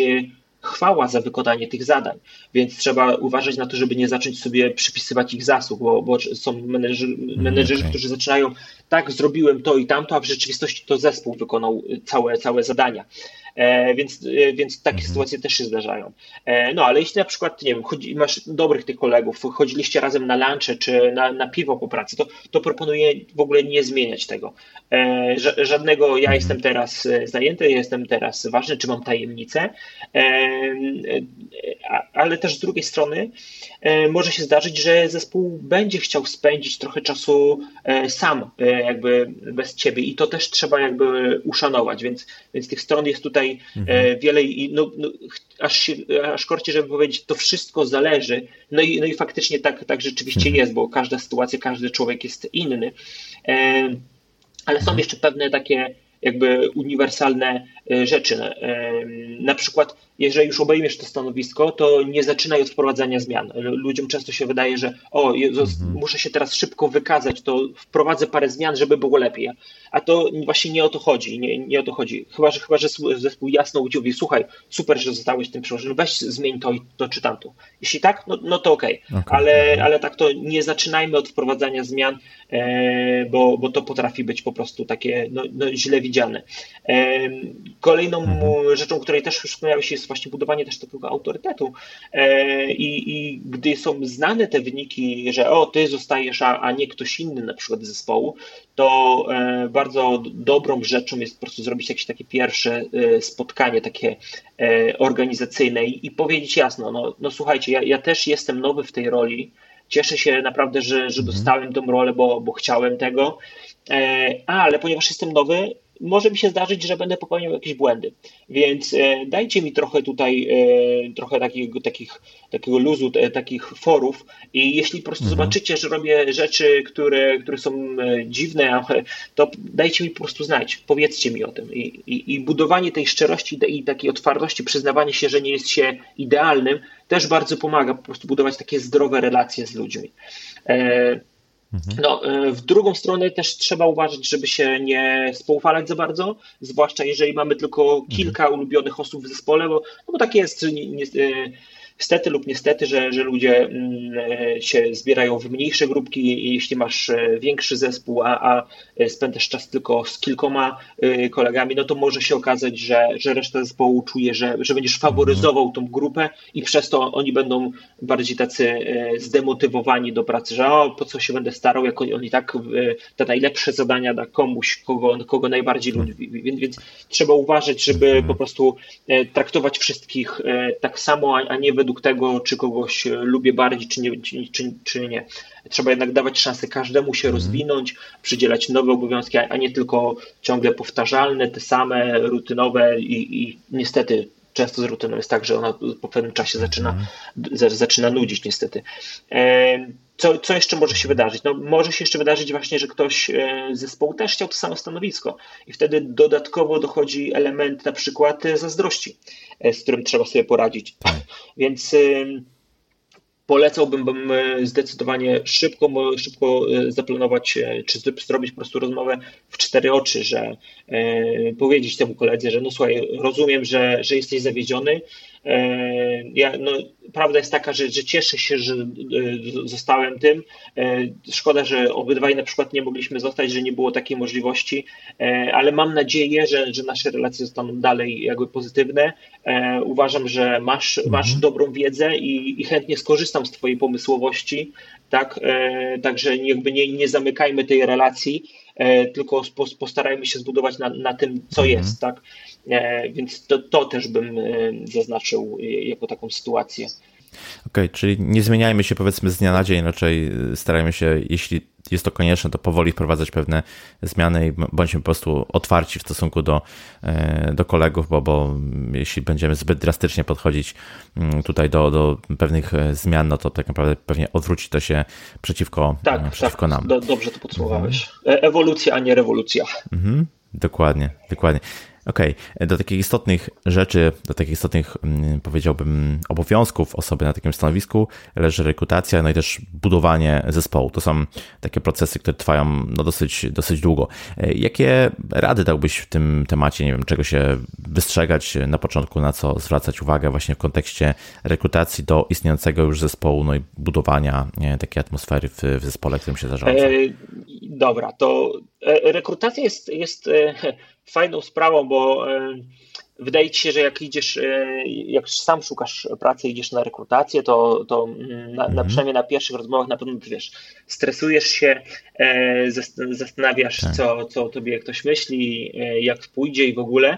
chwała za wykonanie tych zadań, więc trzeba uważać na to, żeby nie zacząć sobie przypisywać ich zasług, bo, bo są menedżerzy, mhm, menedżerzy okay. którzy zaczynają tak, zrobiłem to i tamto, a w rzeczywistości to zespół wykonał całe, całe zadania. E, więc, e, więc takie mhm. sytuacje też się zdarzają. E, no ale jeśli na przykład, nie wiem, chodzi, masz dobrych tych kolegów, chodziliście razem na lunche czy na, na piwo po pracy, to, to proponuję w ogóle nie zmieniać tego. Żadnego ja mhm. jestem teraz zajęty, jestem teraz ważny, czy mam tajemnicę, ale też z drugiej strony może się zdarzyć, że zespół będzie chciał spędzić trochę czasu sam, jakby bez ciebie i to też trzeba jakby uszanować, więc, więc tych stron jest tutaj tutaj mhm. wiele i no, no, aż, się, aż korci, żeby powiedzieć, to wszystko zależy. No i, no i faktycznie tak, tak rzeczywiście mhm. jest, bo każda sytuacja, każdy człowiek jest inny. E, ale są mhm. jeszcze pewne takie jakby uniwersalne e, rzeczy. Na przykład jeżeli już obejmiesz to stanowisko, to nie zaczynaj od wprowadzania zmian. Ludziom często się wydaje, że o, Jezus, mhm. muszę się teraz szybko wykazać, to wprowadzę parę zmian, żeby było lepiej. A to właśnie nie o to chodzi, nie, nie o to chodzi. Chyba, że, chyba, że zespół jasno mówi, słuchaj, super, że zostałeś tym przełożonym, weź zmień to to czy tamto. Jeśli tak, no, no to okej, okay. okay. ale, ale tak to nie zaczynajmy od wprowadzania zmian, e, bo, bo to potrafi być po prostu takie no, no źle widziane. Kolejną mhm. rzeczą, której też już wspomniałeś, jest jest właśnie budowanie też takiego autorytetu. E, I, I, gdy są znane te wyniki, że o, ty zostajesz, a, a nie ktoś inny na przykład z zespołu, to e, bardzo dobrą rzeczą jest po prostu zrobić jakieś takie pierwsze e, spotkanie, takie organizacyjne i, i powiedzieć jasno, no, no słuchajcie, ja, ja też jestem nowy w tej roli, cieszę się naprawdę, że, że mhm. dostałem tą rolę, bo, bo chciałem tego, ale ponieważ jestem nowy, może mi się zdarzyć, że będę popełniał jakieś błędy. Więc e, dajcie mi trochę tutaj, e, trochę takiego, takich, takiego luzu, e, takich forów i jeśli po prostu mhm. zobaczycie, że robię rzeczy, które, które są dziwne, to dajcie mi po prostu znać, powiedzcie mi o tym. I, i, i budowanie tej szczerości i takiej otwartości, przyznawanie się, że nie jest się idealnym, też bardzo pomaga po prostu budować takie zdrowe relacje z ludźmi. Mhm. No, e, w drugą stronę też trzeba uważać, żeby się nie spoufalać za bardzo, zwłaszcza jeżeli mamy tylko mhm. kilka ulubionych osób w zespole, bo, no bo tak jest. Nie, nie, e, Stety lub niestety, że, że ludzie mm, e, się zbierają w mniejsze grupki i jeśli masz e, większy zespół, a, a spędzasz czas tylko z kilkoma e, kolegami, no to może się okazać, że, że reszta zespołu czuje, że, że będziesz faworyzował tą grupę i przez to oni będą bardziej tacy zdemotywowani do pracy, że o, po co się będę starał, jak on, i tak te najlepsze zadania da komuś, kogo, kogo najbardziej lubi. Więc, więc trzeba uważać, żeby po prostu traktować wszystkich tak samo, a nie według według tego, czy kogoś e, lubię bardziej, czy nie. Czy, czy, czy nie. Trzeba jednak dawać szansę każdemu się mhm. rozwinąć, przydzielać nowe obowiązki, a nie tylko ciągle powtarzalne, te same, rutynowe i, i niestety często z rutyną jest tak, że ona po pewnym czasie zaczyna, mhm. zaczyna nudzić niestety. E, co, co jeszcze może się wydarzyć? No, może się jeszcze wydarzyć właśnie, że ktoś e, z zespołu też chciał to samo stanowisko i wtedy dodatkowo dochodzi element na przykład zazdrości, z którym trzeba sobie poradzić. Tak. Więc polecałbym zdecydowanie szybko, szybko e, zaplanować, e, czy zrobić po prostu rozmowę w cztery oczy, że e, powiedzieć temu koledze, że no słuchaj, rozumiem, że, że jesteś zawiedziony, E, ja, no, prawda jest taka, że, że cieszę się, że e, zostałem tym. E, szkoda, że obydwaj na przykład nie mogliśmy zostać, że nie było takiej możliwości, ale mam nadzieję, że, że nasze relacje zostaną dalej jakby pozytywne. Uważam, że masz, mhm. masz dobrą wiedzę i, i chętnie skorzystam z Twojej pomysłowości, tak? Także jakby nie, nie zamykajmy tej relacji E, tylko postarajmy się zbudować na, na tym, co mhm. jest, tak? E, więc to, to też bym e, zaznaczył jako taką sytuację. Okej, okay, czyli nie zmieniajmy się powiedzmy z dnia na dzień, raczej starajmy się, jeśli jest to konieczne, to powoli wprowadzać pewne zmiany i bądźmy po prostu otwarci w stosunku do, do kolegów, bo, bo jeśli będziemy zbyt drastycznie podchodzić mm, tutaj do, do pewnych zmian, no to tak naprawdę pewnie odwróci to się przeciwko, tak, przeciwko tak, nam. Do, dobrze to podsumowałeś. Ewolucja, a nie rewolucja. Mhm, dokładnie, dokładnie. Okej, okay. do takich istotnych rzeczy, do takich istotnych, mm, powiedziałbym, obowiązków osoby na takim stanowisku leży rekrutacja, no i też budowanie zespołu. To są takie procesy, które trwają no dosyć, dosyć długo. E, jakie rady dałbyś w tym temacie? Nie wiem, czego się wystrzegać na początku, na co zwracać uwagę właśnie w kontekście rekrutacji do istniejącego już zespołu, no i budowania nie, takiej atmosfery w, w zespole, którym się zarządza? E, dobra, to e, rekrutacja jest, jest fajną sprawą, bo wydaje ci się, że jak idziesz, e, jak sam szukasz pracy, idziesz na rekrutację, to, to na, na mhm. przynajmniej na pierwszych rozmowach na pewno wiesz, stresujesz się, e, zastanawiasz, tak. co, co o tobie ktoś myśli, e, jak pójdzie i w ogóle.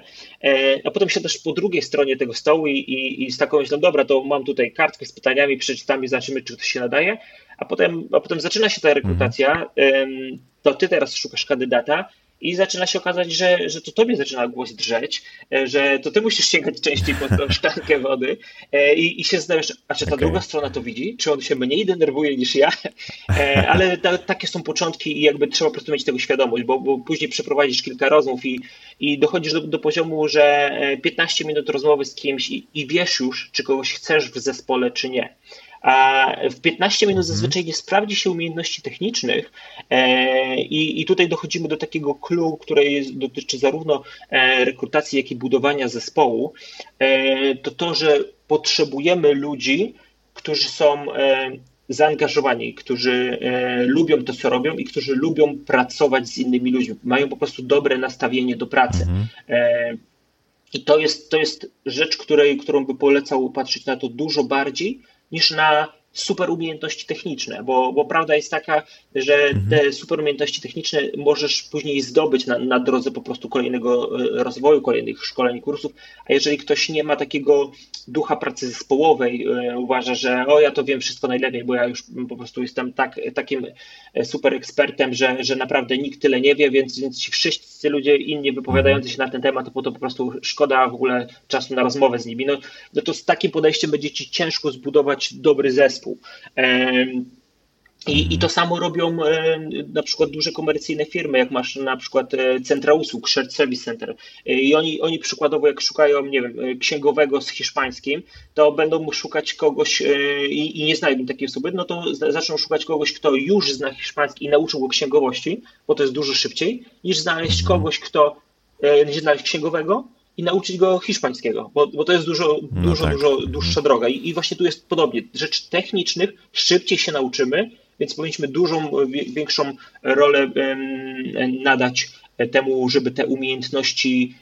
A potem się też po drugiej stronie tego stołu i, i, i z taką myślą, dobra, to mam tutaj kartkę z pytaniami, przeczytam i zobaczymy, czy ktoś się nadaje. A potem, a potem zaczyna się ta rekrutacja, mhm. To ty teraz szukasz kandydata i zaczyna się okazać, że, że to tobie zaczyna głos drżeć, e, że to ty musisz sięgać częściej po tą szklankę wody e, i, i się zastanawiasz, a czy ta okay. druga strona to widzi? Czy on się mniej denerwuje niż ja? E, ale ta, takie są początki i jakby trzeba po prostu mieć tego świadomość, bo, bo później przeprowadzisz kilka rozmów i, i dochodzisz do, do poziomu, że 15 minut rozmowy z kimś i, i wiesz już, czy kogoś chcesz w zespole, czy nie w 15 minut mhm. zazwyczaj nie sprawdzi się umiejętności technicznych e, i, i tutaj dochodzimy do takiego clue, które jest, dotyczy zarówno e, rekrutacji, jak i budowania zespołu, e, to to, że potrzebujemy ludzi, którzy są zaangażowani, którzy lubią to, co robią i którzy lubią pracować z innymi ludźmi, mają po prostu dobre nastawienie do pracy. Mhm. I to jest, to jest rzecz, której, którą by polecał patrzeć na to dużo bardziej niż na super umiejętności techniczne, bo, bo prawda jest taka, że mhm. te super umiejętności techniczne możesz później zdobyć na, na drodze po prostu kolejnego e, rozwoju, kolejnych szkoleń, kursów, a jeżeli ktoś nie ma takiego ducha pracy zespołowej, e, uważa, że o ja to wiem wszystko najlepiej, bo ja już po prostu jestem tak, takim e, super ekspertem, że, że naprawdę nikt tyle nie wie, więc, więc ci wszyscy ludzie inni wypowiadający się na ten temat, to, to po prostu szkoda w ogóle czasu na rozmowę z nimi. No, no to z takim podejściem będzie ci ciężko zbudować dobry zespół. I, I to samo robią na przykład duże komercyjne firmy, jak masz na przykład e, centra usług, Shared Service Center. E, I oni, oni przykładowo, jak szukają, nie wiem, e, księgowego z hiszpańskim, to będą szukać kogoś i, i nie znajdą takiej osoby, no to zaczną szukać kogoś, kto już zna hiszpański i nauczył go księgowości, bo to jest dużo szybciej, niż znaleźć kogoś, kto nie znaleźć księgowego, i nauczyć go hiszpańskiego, bo, bo to jest dużo, no dużo, tak. dużo dłuższa droga. I, I, właśnie tu jest podobnie. Rzeczy technicznych szybciej się nauczymy, więc powinniśmy dużą, większą rolę nadać temu, żeby te umiejętności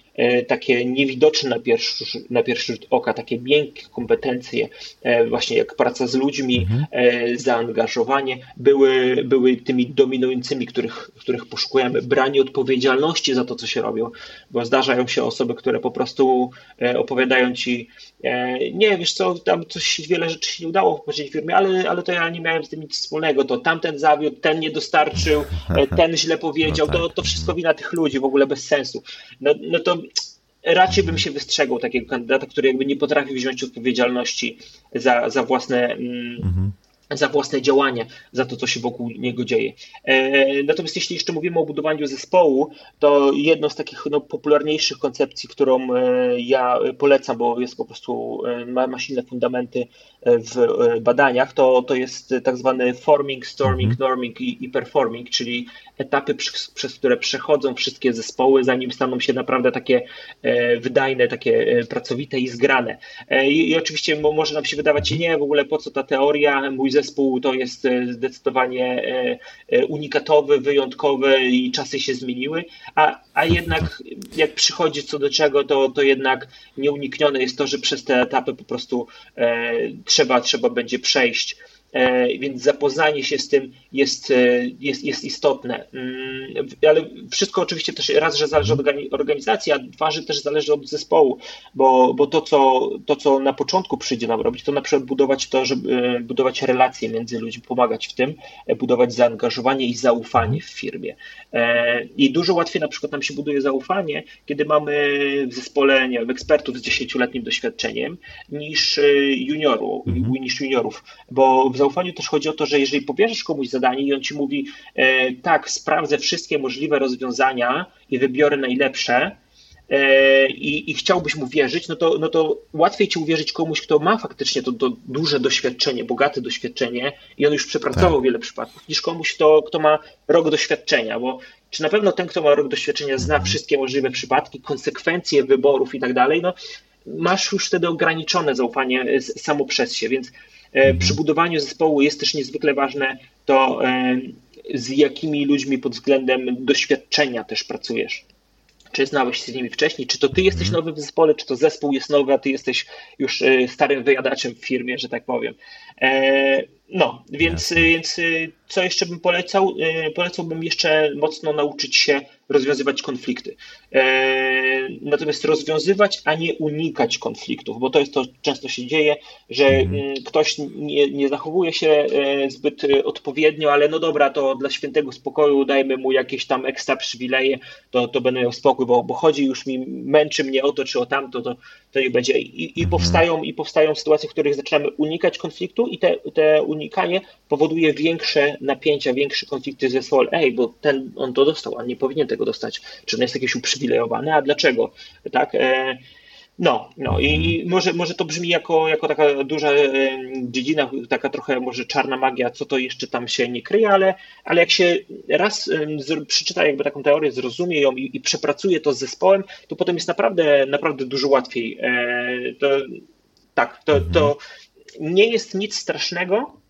takie niewidoczne na pierwszy, na pierwszy rzut oka, takie miękkie kompetencje, e, właśnie jak praca z ludźmi, mhm. E, zaangażowanie, były, były tymi dominującymi, których, których poszukujemy. Branie odpowiedzialności za to, co się robią, bo zdarzają się osoby, które po prostu opowiadają ci, nie, wiesz co, tam coś, wiele rzeczy się nie udało w poprzedniej firmie, ale, ale to ja nie miałem z tym nic wspólnego, to tamten zawiódł, ten nie dostarczył, ten źle powiedział, no tak. to, to wszystko wina tych ludzi, w ogóle bez sensu. No, no to raczej bym się wystrzegał takiego kandydata, który jakby nie potrafi wziąć odpowiedzialności za, za własne. Mm, mhm za własne działania, za to, co się wokół niego dzieje. E, natomiast jeśli jeszcze mówimy o budowaniu zespołu, to jedną z takich no, popularniejszych koncepcji, którą e, ja polecam, bo jest po prostu, e, ma, ma silne fundamenty w badaniach, to, to jest tak zwany forming, storming, mhm. norming i, i performing, czyli etapy, przez, przez, które przechodzą wszystkie zespoły, zanim staną się naprawdę takie wydajne, takie pracowite i zgrane. I, i oczywiście może nam się wydawać, nie, w ogóle po co ta teoria, mój zespół to jest e, zdecydowanie e, e, unikatowy, wyjątkowy i czasy się zmieniły, a, a jednak jak przychodzi co do czego, to, to jednak nieuniknione jest to, że przez te etapy po prostu trzeba, trzeba będzie przejść. E, więc zapoznanie się z tym jest, e, jest, jest istotne. Mm, ale wszystko oczywiście też raz, że zależy od organizacji, a dwa, że też zależy od zespołu, bo, bo to, co, to, co na początku przyjdzie nam robić, to na przykład budować to, żeby e, budować relacje między ludźmi, pomagać w tym, budować zaangażowanie i zaufanie w firmie. I dużo łatwiej na przykład nam się buduje zaufanie, kiedy mamy w zespole nie wiem, ekspertów z dziesięcioletnim doświadczeniem niż junioru, mhm. niż juniorów, bo w zaufaniu też chodzi o to, że jeżeli pobierzesz komuś zadanie i on ci mówi, e, tak, sprawdzę wszystkie możliwe rozwiązania i wybiorę najlepsze, e, i, i chciałbyś mu wierzyć, no to, no to łatwiej ci uwierzyć komuś, kto ma faktycznie to, to duże doświadczenie, bogate doświadczenie i on już przepracował tak. wiele przypadków, niż komuś, kto, kto ma rok doświadczenia, bo czy na pewno ten, kto ma rok doświadczenia, zna mhm. wszystkie możliwe przypadki, konsekwencje wyborów i tak dalej, no masz już wtedy ograniczone zaufanie samo przez się, więc. Przy budowaniu zespołu jest też niezwykle ważne to, z jakimi ludźmi pod względem doświadczenia też pracujesz. Czy znałeś się z nimi wcześniej? Czy to ty jesteś mhm. nowy w zespole, czy to zespół jest nowy, a ty jesteś już e, starym wyjadaczem w firmie, że tak powiem. No, więc, więc co jeszcze bym polecał? E, polecałbym jeszcze mocno nauczyć się rozwiązywać konflikty. E, natomiast rozwiązywać, a nie unikać konfliktów, bo to jest to, często się dzieje, że mhm. mm, ktoś nie, nie zachowuje się e, zbyt odpowiednio, ale no dobra, to dla świętego spokoju dajmy mu jakieś tam ekstra przywileje, to, to będę miał spokój, bo, bo chodzi już mi, męczy mnie o to czy o tamto, to, to nie będzie. I, i, mhm. powstają, I powstają sytuacje, w których zaczynamy unikać konfliktu i te, te unikanie powoduje większe napięcia, większe konflikty ze zespołem. Ej, bo ten, on to dostał, a nie powinien tego dostać. Czy on jest jakiś uprzywilejowany, a dlaczego? Tak? E, no, no i może, może to brzmi jako, jako taka duża dziedzina, taka trochę może czarna magia, co to jeszcze tam się nie kryje, ale, ale jak się raz przeczyta jakby taką teorię, zrozumie ją i, i przepracuje to z zespołem, to potem jest naprawdę, naprawdę dużo łatwiej. E, to, tak, to, to nie jest nic strasznego,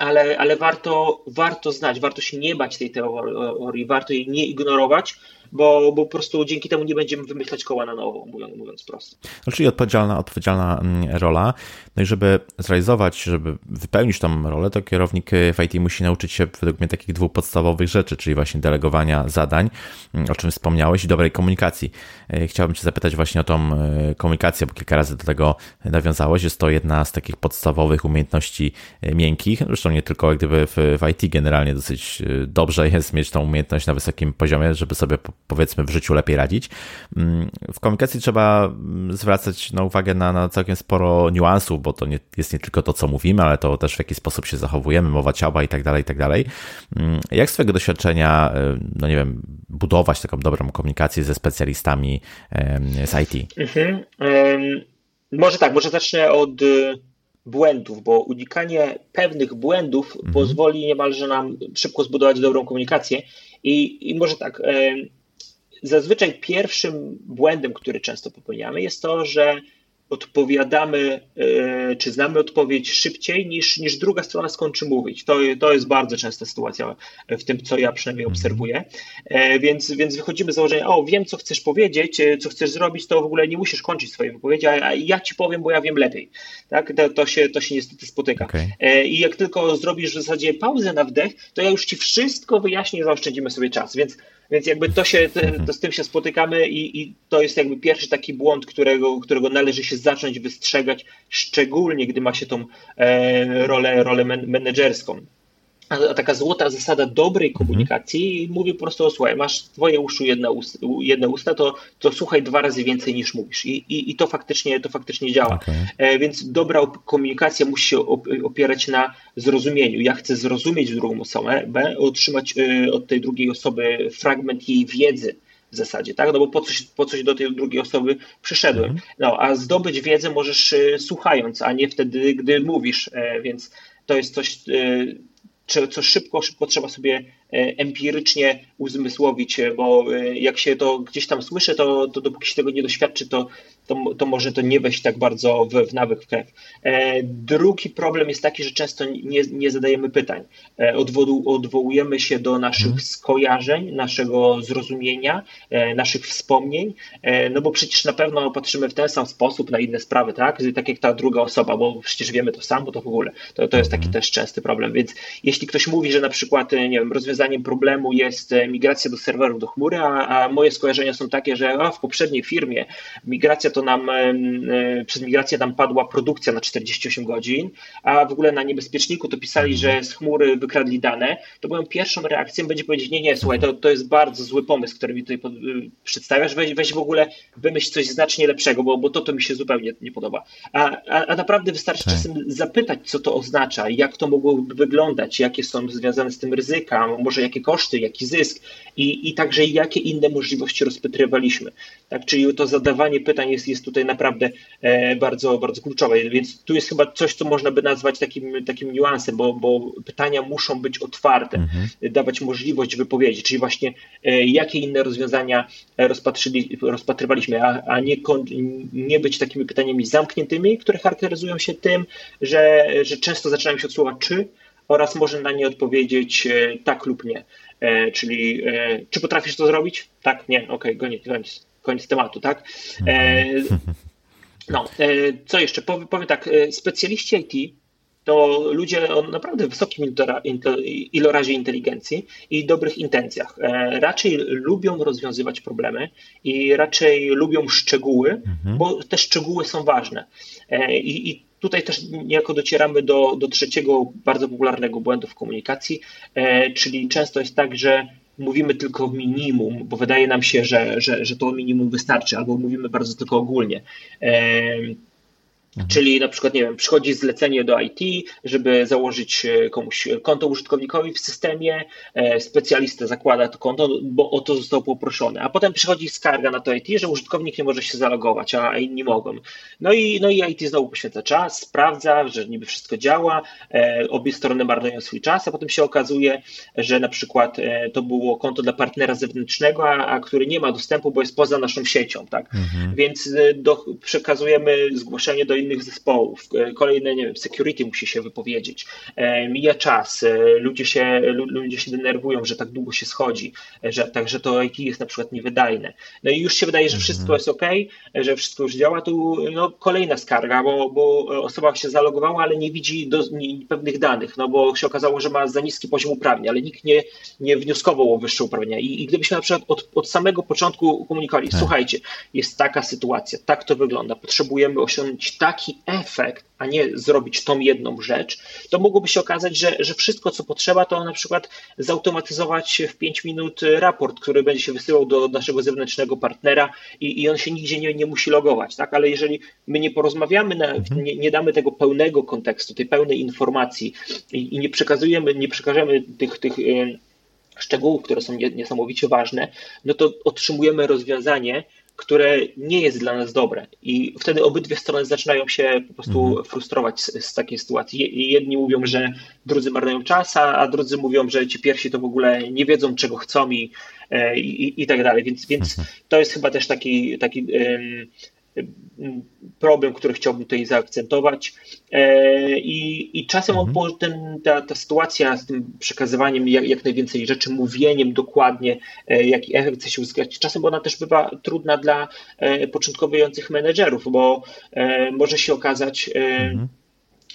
ale, ale warto, warto znać, warto się nie bać tej teorii, warto jej nie ignorować, bo, bo po prostu dzięki temu nie będziemy wymyślać koła na nowo, mówiąc, mówiąc prosto. No, czyli odpowiedzialna, odpowiedzialna mm, rola. No i żeby zrealizować, żeby wypełnić tą rolę, to kierownik w IT musi nauczyć się według mnie takich dwóch podstawowych rzeczy, czyli właśnie delegowania zadań, mm, o czym wspomniałeś, i dobrej komunikacji. E, chciałbym Cię zapytać właśnie o tą e, komunikację, bo kilka razy do tego nawiązałeś. Jest to jedna z takich podstawowych umiejętności e, miękkich, zresztą nie tylko jak gdyby w, w IT generalnie dosyć dobrze jest mieć tą umiejętność na wysokim poziomie, żeby sobie powiedzmy w życiu lepiej radzić. Mm, w komunikacji trzeba mm, zwracać na uwagę na, na całkiem sporo niuansów, bo to nie, jest nie tylko to, co mówimy, ale to też w jaki sposób się zachowujemy, mowa ciała i tak dalej, i tak dalej. Mm, jak z Twojego doświadczenia, y, no nie wiem, budować taką dobrą komunikację ze specjalistami z IT? Mhm. Może tak, może zacznę od błędów, bo unikanie pewnych błędów mhm. pozwoli niemalże nam szybko zbudować dobrą komunikację. I, i może tak, Zazwyczaj pierwszym błędem, który często popełniamy, jest to, że odpowiadamy, e, czy znamy odpowiedź szybciej niż, niż druga strona skończy mówić. To, to jest bardzo częsta sytuacja w tym, co ja przynajmniej mhm. obserwuję. E, więc, więc wychodzimy z założenia, o wiem, co chcesz powiedzieć, e, co chcesz zrobić, to w ogóle nie musisz kończyć swojej wypowiedzi, a ja ci powiem, bo ja wiem lepiej. Tak? To, to, się, to się niestety spotyka. Okay. I jak tylko zrobisz w zasadzie pauzę na wdech, to ja już ci wszystko wyjaśnię, zaoszczędzimy sobie czas. Więc więc jakby to się, to z tym się spotykamy i, i to jest jakby pierwszy taki błąd, którego, którego należy się zacząć wystrzegać, szczególnie gdy ma się tą e, rolę, rolę menedżerską. Taka złota zasada dobrej mhm. komunikacji mhm. mówi po prostu, słuchaj, masz twoje uszu jedne usta, jedne usta to, to słuchaj dwa razy więcej niż mówisz. I, i, i to, faktycznie, to faktycznie działa. Okay. E, więc dobra komunikacja musi się opierać na zrozumieniu. Ja chcę zrozumieć drugą osobę, B, otrzymać e, od tej drugiej osoby fragment jej wiedzy w zasadzie, tak? No bo po coś, po coś do tej drugiej osoby przyszedłem. Mhm. No, a zdobyć wiedzę możesz e, słuchając, a nie wtedy, gdy mówisz, więc to jest coś, co szybko, szybko trzeba sobie e, empirycznie uzmysłowić, e, bo e, jak się to gdzieś tam słyszy, to, to dopóki się tego nie doświadczy, to, to, to może to nie wejść tak bardzo w, w nawyk, w krew. Drugi problem jest taki, że często nie, nie zadajemy pytań. Odwodu, odwołujemy się do naszych hmm. skojarzeń, naszego zrozumienia, naszych wspomnień, no bo przecież na pewno patrzymy w ten sam sposób na inne sprawy, tak? Tak jak ta druga osoba, bo przecież wiemy to samo, to w ogóle. To, to jest taki hmm. też częsty problem, więc jeśli ktoś mówi, że na przykład, nie wiem, rozwiązaniem problemu jest e, migracja do serwerów do chmury, a, a moje skojarzenia są takie, że a, w poprzedniej firmie migracja to nam, e, przez migrację nam padła produkcja na 48 godzin, a w ogóle na niebezpieczniku to pisali, że z chmury wykradli dane, to moją pierwszą reakcją będzie powiedzieć, nie, nie, słuchaj, to, to jest bardzo zły pomysł, który mi tutaj pod, y, przedstawiasz, weź, weź w ogóle wymyśl coś znacznie lepszego, bo, bo to, to mi się zupełnie nie podoba. A, a, a naprawdę wystarczy tak. czasem zapytać, co to oznacza, jak to mogłoby wyglądać, jak jakie są związane z tym ryzyka, może jakie koszty, jaki zysk i, i także jakie inne możliwości rozpatrywaliśmy. Tak, czyli to zadawanie pytań jest, jest tutaj naprawdę e, bardzo, bardzo kluczowe, więc tu jest chyba coś, co można by nazwać takim, takim niuansem, bo, bo pytania muszą być otwarte, mhm. dawać możliwość wypowiedzi, czyli właśnie e, jakie inne rozwiązania rozpatrywaliśmy, a, a nie, nie być takimi pytaniami zamkniętymi, które charakteryzują się tym, że, że często zaczynają się od słowa czy oraz można na nie odpowiedzieć e, tak lub nie. Czyli czy potrafisz to zrobić? Tak, nie, okej, okay, koniec, koniec, koniec tematu, tak? No, co jeszcze? Powiem, powiem tak, specjaliści IT to ludzie o naprawdę wysokim ilorazie inteligencji i dobrych intencjach. Raczej lubią rozwiązywać problemy i raczej lubią szczegóły, mhm. bo te szczegóły są ważne. I, i Tutaj też niejako docieramy do, do trzeciego bardzo popularnego błędu w komunikacji, e, czyli często jest tak, że mówimy tylko minimum, bo wydaje nam się, że, że, że to minimum wystarczy, albo mówimy bardzo tylko ogólnie. E, Mhm. Czyli na przykład, nie wiem, przychodzi zlecenie do IT, żeby założyć e, komuś konto użytkownikowi w systemie, e, specjalista zakłada to konto, bo o to został poproszony, a potem przychodzi skarga na to IT, że użytkownik nie może się zalogować, a inni mogą. No i, no i IT znowu poświęca czas, sprawdza, że niby wszystko działa, e, obie strony marnują swój czas, a potem się okazuje, że na przykład to było konto dla partnera zewnętrznego, a, a który nie ma dostępu, bo jest poza naszą siecią, tak? Mhm. Więc do, przekazujemy zgłoszenie do innych zespołów, e, kolejne, nie wiem, security musi się wypowiedzieć, e, mija czas, e, ludzie się, ludzie się denerwują, że tak długo się schodzi, że także to IT jest na przykład niewydajne. No i już się wydaje, że mhm. wszystko jest ok, że wszystko już działa, tu no, kolejna skarga, bo, bo osoba się zalogowała, ale nie widzi do, nie, pewnych danych, no bo się okazało, że ma za niski poziom uprawnień, ale nikt nie, nie wnioskował o wyższe uprawnienia. I, i gdybyśmy na przykład od, od samego początku komunikowali, tak. słuchajcie, jest taka sytuacja, tak to wygląda, potrzebujemy osiągnąć tak taki efekt, a nie zrobić tą jedną rzecz, to mogłoby się okazać, że, że wszystko, co potrzeba, to na przykład zautomatyzować w 5 minut raport, który będzie się wysyłał do naszego zewnętrznego partnera i, i on się nigdzie nie, nie musi logować, tak? Ale jeżeli my nie porozmawiamy, na, mhm. nie, nie, damy tego pełnego kontekstu, tej pełnej informacji i, i nie przekazujemy, nie przekażemy tych, tych e, szczegółów, które są niesamowicie ważne, no to otrzymujemy rozwiązanie, które nie jest dla nas dobre. I wtedy obydwie strony zaczynają się po prostu mhm. frustrować z, z, takiej sytuacji. Jedni mówią, że drudzy marnują czas, a, drudzy mówią, że ci pierwsi to w ogóle nie wiedzą, czego chcą i, e, i, i tak dalej. Więc, więc mhm. to jest chyba też taki, taki problem, który chciałbym tutaj zaakcentować. E, I, i czasem mhm. ten, ta, ta sytuacja z tym przekazywaniem jak, jak najwięcej rzeczy, mówieniem dokładnie, e, jaki efekt chce się uzyskać, czasem ona też bywa trudna dla e, początkujących menedżerów, bo może się okazać, mhm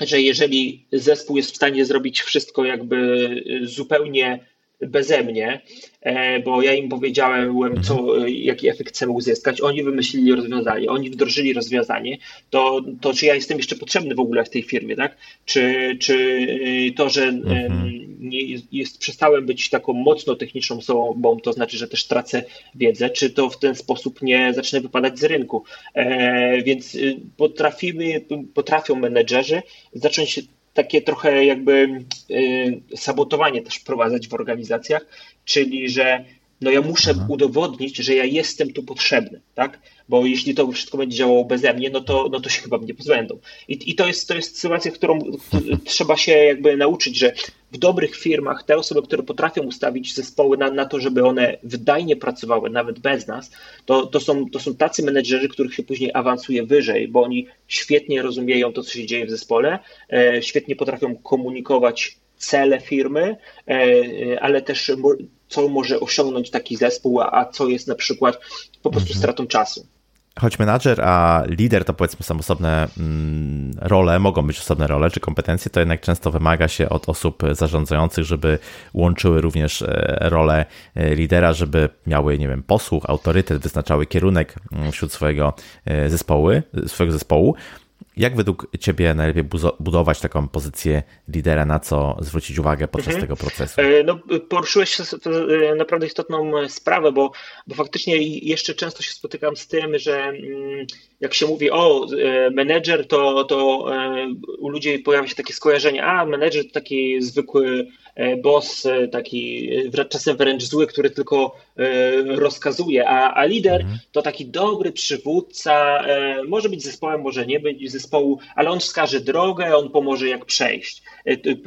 że jeżeli zespół jest w stanie zrobić wszystko jakby zupełnie beze mnie, e, bo ja im powiedziałem, co, mhm. jaki efekt chcemy uzyskać. Oni wymyślili rozwiązanie, oni wdrożyli rozwiązanie. To, to czy ja jestem jeszcze potrzebny w ogóle w tej firmie, tak? Czy, czy to, że mhm. nie jest, przestałem być taką mocno techniczną osobą, to znaczy, że też tracę wiedzę, czy to w ten sposób nie zacznę wypadać z rynku. E, więc y, potrafimy, potrafią menedżerzy zacząć takie trochę jakby y, sabotowanie też wprowadzać w organizacjach, czyli że no ja muszę mhm. udowodnić, że ja jestem tu potrzebny, tak? Bo jeśli to wszystko będzie działało beze mnie, no to, no to się chyba mnie pozbędą. I, i to, jest, to jest sytuacja, którą trzeba się jakby nauczyć, że w dobrych firmach te osoby, które potrafią ustawić zespoły na, na to, żeby one wydajnie pracowały, nawet bez nas, to, to, są, to są tacy menedżerzy, których się później awansuje wyżej, bo oni świetnie rozumieją to, co się dzieje w zespole, e, świetnie potrafią komunikować cele firmy, e, ale też co może osiągnąć taki zespół, a co jest na przykład po prostu mhm. stratą czasu. Choć menadżer, a lider to powiedzmy są osobne mm, role, mogą być osobne role czy kompetencje, to jednak często wymaga się od osób zarządzających, żeby łączyły również e, rolę e, lidera, żeby miały, nie wiem, posłuch, autorytet, wyznaczały kierunek mm, wśród swojego zespołu, swojego zespołu. Jak według Ciebie najlepiej budować taką pozycję lidera, na co zwrócić uwagę podczas mhm. tego procesu? E, no, poruszyłeś e, naprawdę istotną sprawę, bo, bo faktycznie jeszcze często się spotykam z tym, że mm, jak się mówi o e, menedżer, to, to u ludzi pojawia się takie skojarzenie, a menedżer to taki zwykły boss, taki czasem wręcz zły, który tylko rozkazuje, a, a lider mhm. to taki dobry przywódca, może być zespołem, może nie być zespołu, ale on wskaże drogę, on pomoże jak przejść,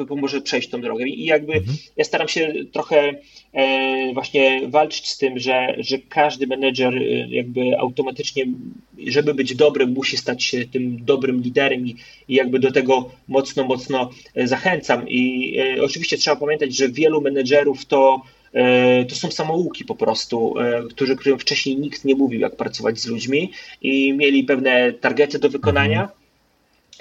pomoże przejść tą drogę i jakby mhm. ja staram się trochę E, właśnie walczyć z tym, że, że każdy menedżer e, jakby automatycznie, żeby być dobrym, musi stać się tym dobrym liderem i, i jakby do tego mocno, mocno e, zachęcam. I e, oczywiście trzeba pamiętać, że wielu menedżerów to to są samouki po prostu, którzy, którym wcześniej nikt nie mówił, jak pracować z ludźmi i mieli pewne targety do wykonania.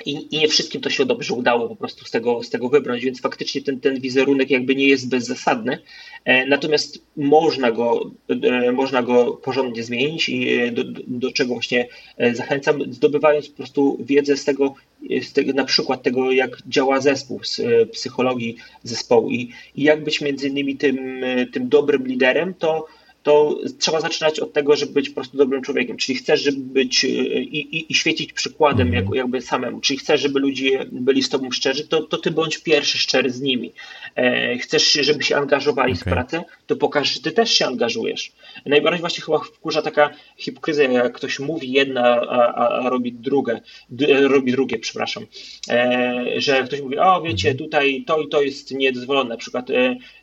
I, I, nie wszystkim to się dobrze udało po prostu z tego, z tego wybrać, więc faktycznie ten, ten wizerunek jakby nie jest bezzasadny. E, natomiast można go, e, można go porządnie zmienić i e, do, do czego właśnie zachęcam, zdobywając po prostu wiedzę z tego, z tego na przykład tego, jak działa zespół, z psychologii zespołu i, i jak być między innymi tym, tym dobrym liderem, to to trzeba zaczynać od tego, żeby być po prostu dobrym człowiekiem. Czyli chcesz, żeby być e, i, i, i świecić przykładem jak, jakby samemu. Czyli chcesz, żeby ludzie byli z tobą szczerzy, to, to ty bądź pierwszy szczery z nimi. E, chcesz, żeby się angażowali okay. w pracę, to pokaż, że ty też się angażujesz. Najbardziej właśnie chyba wkurza taka hipokryzja, jak ktoś mówi jedna, a, a robi drugie, robi drugie, przepraszam. E, że ktoś mówi, o wiecie, mhm. tutaj to i to jest niedozwolone, na przykład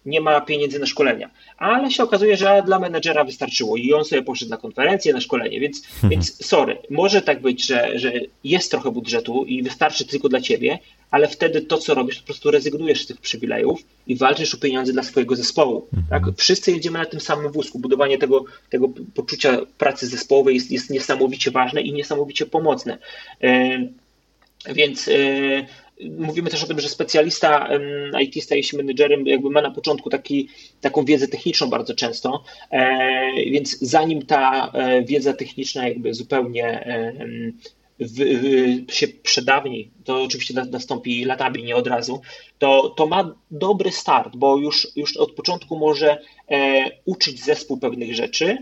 nie ma pieniędzy na szkolenia. Ale się okazuje, że dla menedżera wystarczyło i on sobie poszedł na konferencję, na szkolenie, więc, mhm. więc sorry, może tak być, że, że jest trochę budżetu i wystarczy tylko dla ciebie, ale wtedy to, co robisz, po prostu rezygnujesz z tych przywilejów i walczysz o pieniądze dla swojego zespołu. Tak? Mhm. Wszyscy jedziemy na tym samym wózku. Budowanie tego, tego poczucia pracy zespołowej jest, jest niesamowicie ważne i niesamowicie pomocne. Więc Mówimy też o tym, że specjalista IT staje się menedżerem, jakby ma na początku taki, taką wiedzę techniczną bardzo często, e, więc zanim ta e, wiedza techniczna jakby zupełnie w, w, się przedawni, to oczywiście nastąpi latami, nie od razu, to, to ma dobry start, bo już, już od początku może e, uczyć zespół pewnych rzeczy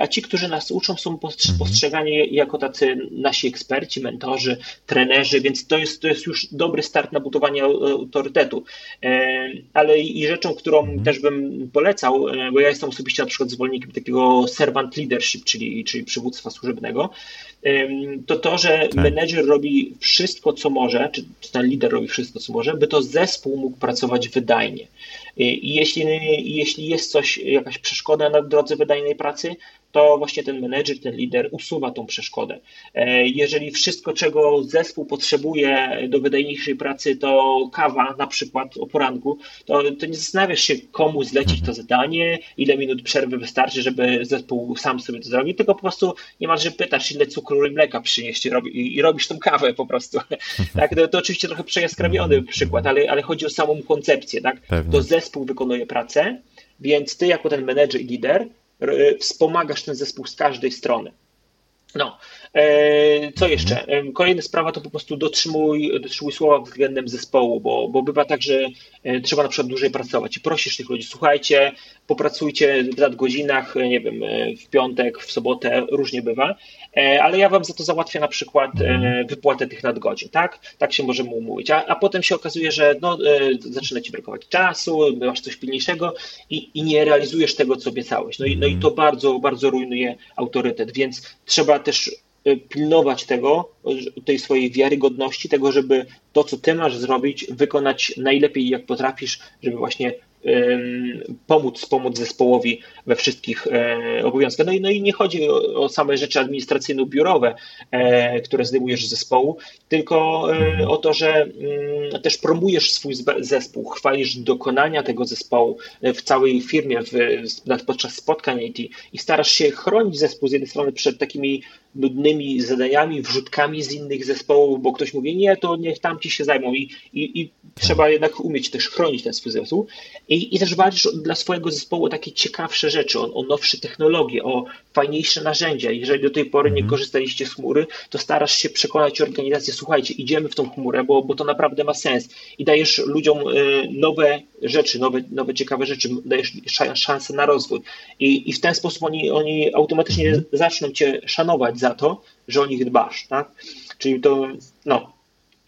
a ci, którzy nas uczą, są mhm. postrzegani jako tacy nasi eksperci, mentorzy, trenerzy, więc to jest, to jest już dobry start na budowanie autorytetu. E, ale i rzeczą, którą mhm. też bym polecał, e, bo ja jestem osobiście na przykład zwolennikiem takiego servant leadership, czyli, czyli przywództwa służebnego, to to, że tak. menedżer robi wszystko, co może, czy ten lider robi wszystko, co może, by to zespół mógł pracować wydajnie. I jeśli, jeśli jest coś, jakaś przeszkoda na drodze wydajnej pracy, to właśnie ten menedżer, ten lider usuwa tą przeszkodę. E, jeżeli wszystko, czego zespół potrzebuje do wydajniejszej pracy, to kawa na przykład o poranku, to, to nie zastanawiasz się, komu zlecić to zadanie, ile minut przerwy wystarczy, żeby zespół sam sobie to zrobił, tylko po prostu niemalże pytasz, ile cukru i mleka przynieść i, robi, i robisz tą kawę po prostu. tak, to, to oczywiście trochę przejaskrawiony przykład, ale, ale chodzi o samą koncepcję. Tak? To zespół wykonuje pracę, więc ty jako ten menedżer i lider wspomagasz ten zespół z każdej strony. No, e, co jeszcze? Kolejna sprawa to po prostu dotrzymuj, dotrzymuj słowa względem zespołu, bo, bo bywa tak, że e, trzeba na przykład dłużej pracować i prosisz tych ludzi, słuchajcie, popracujcie w nadgodzinach, nie wiem, e, w piątek, w sobotę, różnie bywa, ale ja wam za to załatwię na przykład wypłatę tych nadgodzin, tak? Tak się możemy umówić, a, a potem się okazuje, że no, zaczyna ci brakować czasu, masz coś pilniejszego i, i nie realizujesz tego, co obiecałeś. No i, no i to bardzo, bardzo rujnuje autorytet, więc trzeba też pilnować tego, tej swojej wiarygodności, tego, żeby to, co ty masz zrobić, wykonać najlepiej jak potrafisz, żeby właśnie pomóc, pomóc zespołowi we wszystkich e, obowiązkach. No i, no i nie chodzi o, o same rzeczy administracyjno-biurowe, e, które zdejmujesz z zespołu, tylko e, o to, że mm, też promujesz swój zespół, chwalisz dokonania tego zespołu w całej firmie w, podczas spotkań IT i starasz się chronić zespół z jednej strony przed takimi nudnymi zadaniami, wrzutkami z innych zespołów, bo ktoś mówi, nie, to niech tamci się zajmą i, i, i trzeba jednak umieć też chronić ten swój zespół I, i też walczysz dla swojego zespołu o takie ciekawsze rzeczy, o, o nowsze technologie, o fajniejsze narzędzia. Jeżeli do tej pory nie mhm. korzystaliście z chmury, to starasz się przekonać organizację, słuchajcie, idziemy w tą chmurę, bo, bo to naprawdę ma sens. I dajesz ludziom y, nowe rzeczy, nowe, nowe ciekawe rzeczy, dajesz szansę na rozwój. I, i w ten sposób oni, oni automatycznie mhm. zaczną cię szanować za to, że o nich dbasz. Tak? Czyli to, no,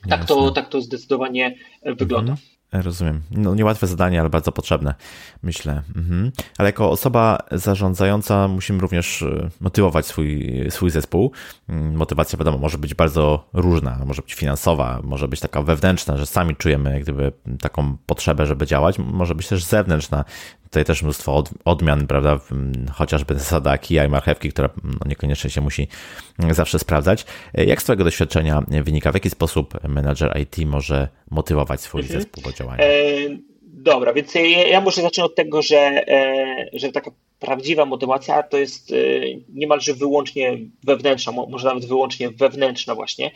tak to, tak to zdecydowanie wygląda. Mhm. Rozumiem. No, niełatwe zadanie, ale bardzo potrzebne, myślę. Mhm. Ale jako osoba zarządzająca musimy również e, motywować swój, swój zespół. Mm, motywacja, wiadomo, może być bardzo różna. Może być finansowa, może być taka wewnętrzna, że sami czujemy jak gdyby taką potrzebę, żeby działać. Może być też zewnętrzna. Tutaj też mnóstwo odmian, prawda? Chociażby zasada kija i marchewki, która no, niekoniecznie się musi zawsze sprawdzać. E, jak z Twojego doświadczenia wynika, w jaki sposób menadżer IT może motywować swój mhm. zespół do działania? E, dobra, więc ja, może zacznę od tego, że, e, że taka prawdziwa motywacja to jest niemalże wyłącznie wewnętrzna, może nawet wyłącznie wewnętrzna właśnie,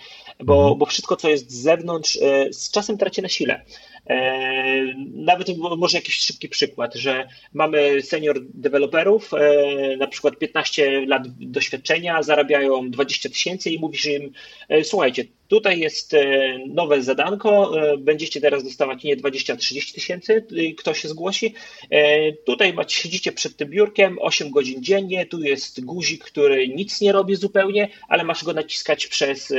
bo, mhm. bo wszystko, co jest z zewnątrz, z czasem traci na sile. E, nawet może jakiś szybki przykład, że mamy senior deweloperów, e, na przykład 15 lat doświadczenia, zarabiają 20 tysięcy i mówisz im, e, słuchajcie, Tutaj jest nowe zadanko, będziecie teraz dostawać nie 20-30 tysięcy, kto się zgłosi. Tutaj macie, siedzicie przed tym biurkiem 8 godzin dziennie, tu jest guzik, który nic nie robi zupełnie, ale masz go naciskać przez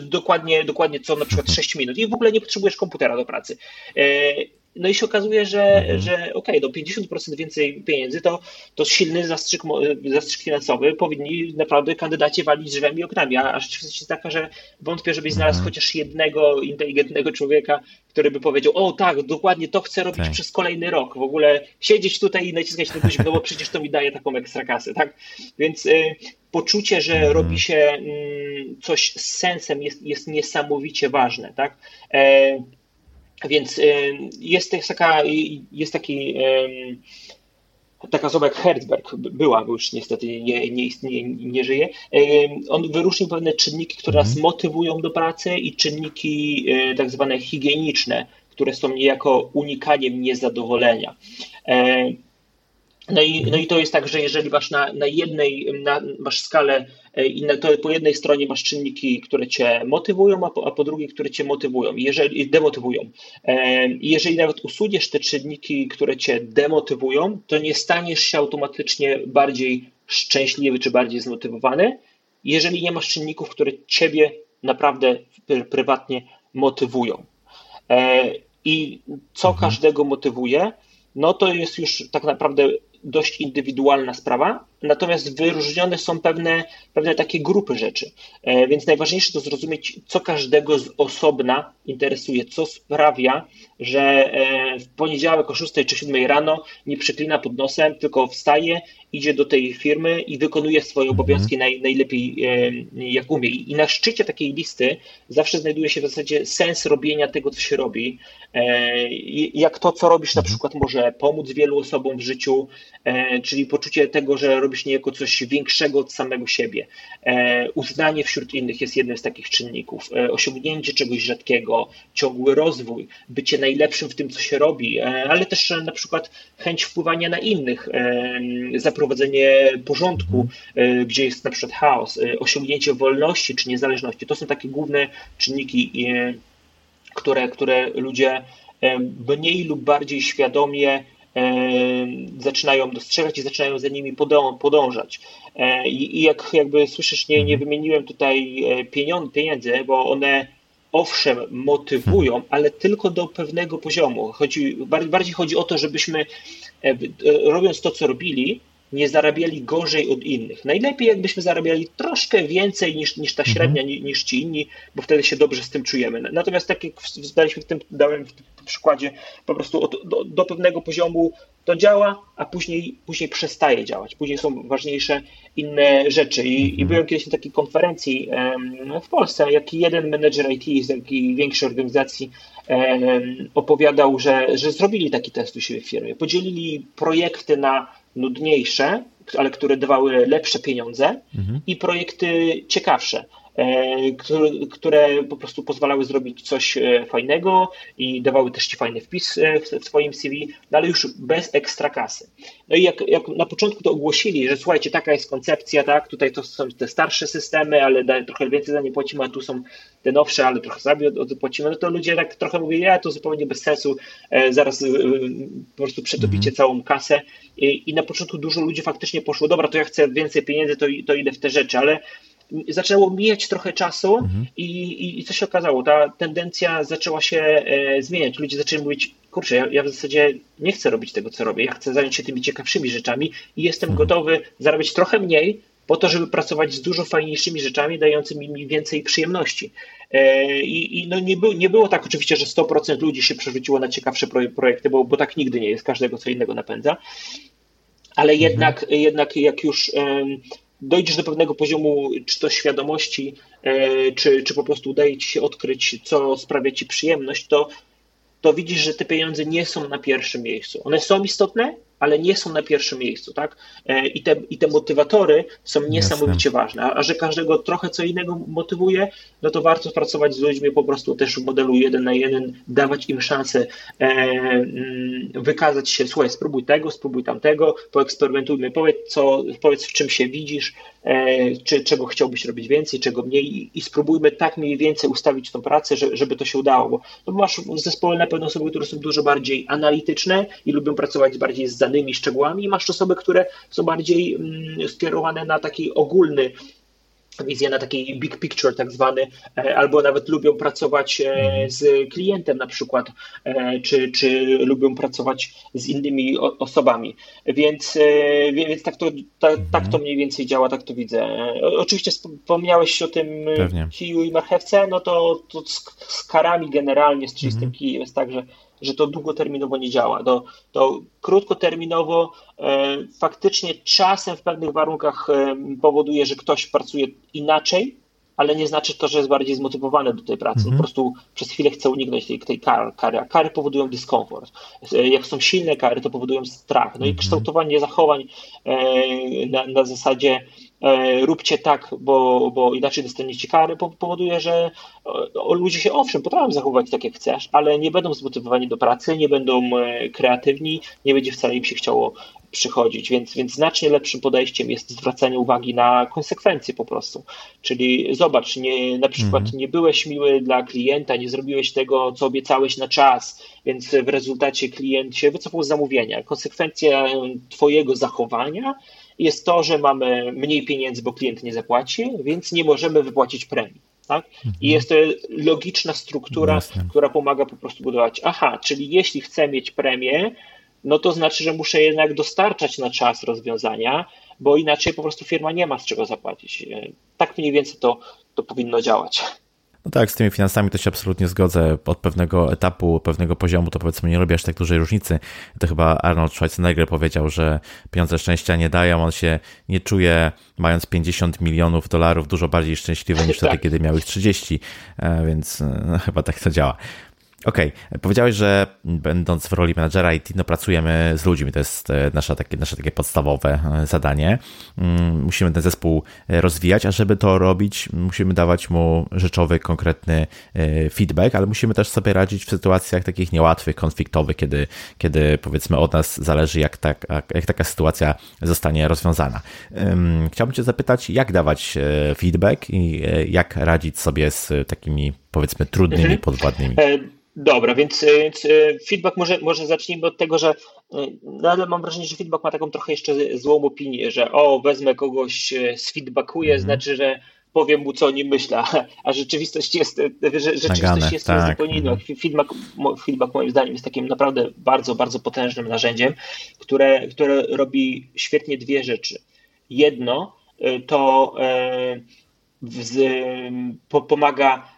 dokładnie, dokładnie co na przykład 6 minut i w ogóle nie potrzebujesz komputera do pracy. No i się okazuje, że, mhm. że okej, okay, no 50% więcej pieniędzy to, to silny zastrzyk, zastrzyk finansowy. Powinni naprawdę kandydaci walić drzwiami i oknami, a, a rzeczywistość jest taka, że wątpię, żebyś znalazł mhm. chociaż jednego inteligentnego człowieka, który by powiedział, o tak, dokładnie to chcę robić tak. przez kolejny rok. W ogóle siedzieć tutaj i naciskać ten guzik, no bo przecież to mi daje taką ekstra kasę, tak? Więc y, poczucie, że mhm. robi się y, coś z sensem jest, jest niesamowicie ważne, tak? E, więc jest, taka, jest taki taka osoba jak Herzberg była, bo już niestety nie, nie istnieje, nie żyje. On wyróżnił pewne czynniki, które nas mhm. motywują do pracy i czynniki tak zwane higieniczne, które są niejako unikaniem niezadowolenia. No i, no i to jest tak, że jeżeli masz na, na jednej, na, masz skalę i na, to po jednej stronie masz czynniki, które cię motywują, a po, a po drugiej, które cię motywują, jeżeli, demotywują. E, I jeżeli nawet usuniesz te czynniki, które cię demotywują, to nie staniesz się automatycznie bardziej szczęśliwy czy bardziej zmotywowany, jeżeli nie masz czynników, które ciebie naprawdę prywatnie motywują. E, I co mhm. każdego motywuje, no to jest już tak naprawdę dość indywidualna sprawa, natomiast wyróżnione są pewne, pewne takie grupy rzeczy. E, więc najważniejsze to zrozumieć, co każdego z osobna interesuje, co sprawia, że e, w poniedziałek o 6 czy 7 rano nie przyklina pod nosem, tylko wstaje, idzie do tej firmy i wykonuje swoje mhm. obowiązki naj, najlepiej e, jak umie. I na szczycie takiej listy zawsze znajduje się w zasadzie sens robienia tego, co się robi. Jak to, co robisz, na mhm. przykład może pomóc wielu osobom w życiu, czyli poczucie tego, że robisz niejako coś większego od samego siebie. E, uznanie wśród innych jest jednym z takich czynników. E, osiągnięcie czegoś rzadkiego, ciągły rozwój, bycie najlepszym w tym, co się robi, ale też na przykład chęć wpływania na innych, zaprowadzenie porządku, gdzie jest na przykład chaos, osiągnięcie wolności czy niezależności. To są takie główne czynniki, które, które ludzie mniej lub bardziej świadomie zaczynają dostrzegać i zaczynają za nimi podążać. E, I, jak jakby słyszysz, nie, nie mhm. wymieniłem tutaj e, pieniędzy, bo one owszem motywują, hmm. ale tylko do pewnego poziomu. Chodzi, bardziej chodzi o to, żebyśmy e, robiąc to, co robili, nie zarabiali gorzej od innych. Najlepiej jakbyśmy zarabiali troszkę więcej niż, niż ta średnia, mhm. niż ci inni, bo wtedy się dobrze z tym czujemy. Natomiast tak jak zdaliśmy w tym, dałem w tym przykładzie, po prostu od, do, do, pewnego poziomu to działa, a później, później przestaje działać. Później są ważniejsze inne rzeczy. I, i mhm. byłem kiedyś na takiej konferencji um, w Polsce, jak jeden menedżer IT z takiej większej organizacji um, opowiadał, że, że zrobili taki test u siebie w firmie. Podzielili projekty na nudniejsze, ale które dawały lepsze pieniądze mhm. i projekty ciekawsze. Które po prostu pozwalały zrobić coś fajnego i dawały też ci fajny wpis w swoim CV, no ale już bez ekstra kasy. No i jak, jak na początku to ogłosili, że słuchajcie, taka jest koncepcja, tak, tutaj to są te starsze systemy, ale trochę więcej za nie płacimy, a tu są te nowsze, ale trochę sobie płacimy, no to ludzie tak trochę mówią, ja to zupełnie bez sensu, zaraz po prostu przetopicie mhm. całą kasę I, i na początku dużo ludzi faktycznie poszło, dobra, to ja chcę więcej pieniędzy, to, to idę w te rzeczy, ale zaczęło mijać trochę czasu mhm. i, i, i, co się okazało? Ta tendencja zaczęła się e, zmieniać. Ludzie zaczęli mówić, kurczę, ja, ja, w zasadzie nie chcę robić tego, co robię. Ja chcę zająć się tymi ciekawszymi rzeczami i jestem mhm. gotowy zarabiać trochę mniej, po to, żeby pracować z dużo fajniejszymi rzeczami, dającymi mi więcej przyjemności. E, I, i no nie, był, nie było tak oczywiście, że 100% ludzi się przerzuciło na ciekawsze projekty, bo, bo tak nigdy nie jest, każdego co innego napędza. Ale mhm. jednak, jednak jak już dojdziesz do pewnego poziomu, czy to świadomości, e, czy, czy po prostu udaje ci się odkryć, co sprawia ci przyjemność, to, to widzisz, że te pieniądze nie są na pierwszym miejscu. One są istotne, ale nie są na pierwszym miejscu, tak? E, I te, i te motywatory są niesamowicie Jasne. ważne. A, że każdego trochę co innego motywuje, no to warto pracować z ludźmi po prostu też w modelu jeden na jeden, dawać im szansę e, mm, wykazać się, słuchaj, spróbuj tego, spróbuj tamtego, poeksperymentujmy, powiedz, co, powiedz w czym się widzisz, e, czy czego chciałbyś robić więcej, czego mniej i, spróbujmy tak mniej więcej ustawić tą pracę, że, żeby to się udało, bo no masz w zespole na pewno osoby, które są dużo bardziej analityczne i lubią pracować bardziej z danymi szczegółami i masz osoby, które są bardziej mm, skierowane na taki ogólny wizję na taki big picture tak zwany, e, albo nawet lubią pracować e, mhm. z klientem na przykład, e, czy, czy lubią pracować z innymi osobami. Więc, więc tak, to, tak, tak to mniej więcej działa, tak to widzę. Oczywiście wspomniałeś o tym Pewnie. kiju i marchewce, no to, to z, z karami generalnie, z czystym mhm. kijem jest tak, że że to długoterminowo nie działa. To, to krótkoterminowo e, faktycznie czasem w pewnych warunkach e, powoduje, że ktoś pracuje inaczej, ale nie znaczy to, że jest bardziej zmotywowany do tej pracy. Mhm. Po prostu przez chwilę chce uniknąć tej, tej kary, kary, a kary powodują dyskomfort. E, jak są silne kary, to powodują strach. No i mhm. kształtowanie zachowań e, na, na zasadzie róbcie tak, bo, bo inaczej dostaniecie kary, powoduje, że ludzie się owszem potrafią zachowywać tak jak chcesz, ale nie będą zmotywowani do pracy, nie będą e, kreatywni, nie będzie wcale im się chciało przychodzić, więc, więc znacznie lepszym podejściem jest zwracanie uwagi na konsekwencje po prostu. Czyli zobacz, nie, na przykład mhm. nie byłeś miły dla klienta, nie zrobiłeś tego, co obiecałeś na czas, więc w rezultacie klient się wycofał z zamówienia. Konsekwencja twojego zachowania jest to, że mamy mniej pieniędzy, bo klient nie zapłaci, więc nie możemy wypłacić premii. Tak? I mhm. jest to logiczna struktura, Jasne. która pomaga po prostu budować. Aha, czyli jeśli chcę mieć premię, no to znaczy, że muszę jednak dostarczać na czas rozwiązania, bo inaczej po prostu firma nie ma z czego zapłacić. Tak mniej więcej to, to powinno działać. No tak, z tymi finansami to się absolutnie zgodzę. Od pewnego etapu, pewnego poziomu to powiedzmy nie robi aż tak dużej różnicy. To chyba Arnold Schwarzenegger powiedział, że pieniądze szczęścia nie dają, on się nie czuje mając 50 milionów dolarów dużo bardziej szczęśliwy niż wtedy, tak. kiedy miał ich 30, e, więc e, no, chyba tak to działa. Okej, okay. powiedziałeś, że będąc w roli menadżera IT, no pracujemy z ludźmi, to jest e, nasze takie, nasze takie podstawowe e, zadanie. Mm, musimy ten zespół e, rozwijać, a żeby to robić, musimy dawać mu rzeczowy, konkretny feedback, ale musimy też sobie radzić w sytuacjach takich niełatwych, konfliktowych, kiedy, kiedy powiedzmy od nas zależy, jak, tak, jak taka sytuacja zostanie rozwiązana. Chciałbym Cię zapytać, jak dawać feedback i jak radzić sobie z takimi powiedzmy trudnymi, mhm. podwładnymi. Dobra, więc, e, e, feedback może, może zacznijmy od tego, że e, no mam wrażenie, że feedback ma taką trochę jeszcze złą opinię, że o, wezmę kogoś, sfeedbackuję, mm. znaczy, że powiem mu, co o nim myślę, a rzeczywistość jest, rzeczywistość Nagane, jest tak. zupełnie inna. Mhm. Feedback, feedback moim zdaniem jest takim naprawdę bardzo, bardzo potężnym narzędziem, które, które robi świetnie dwie rzeczy. Jedno to pomaga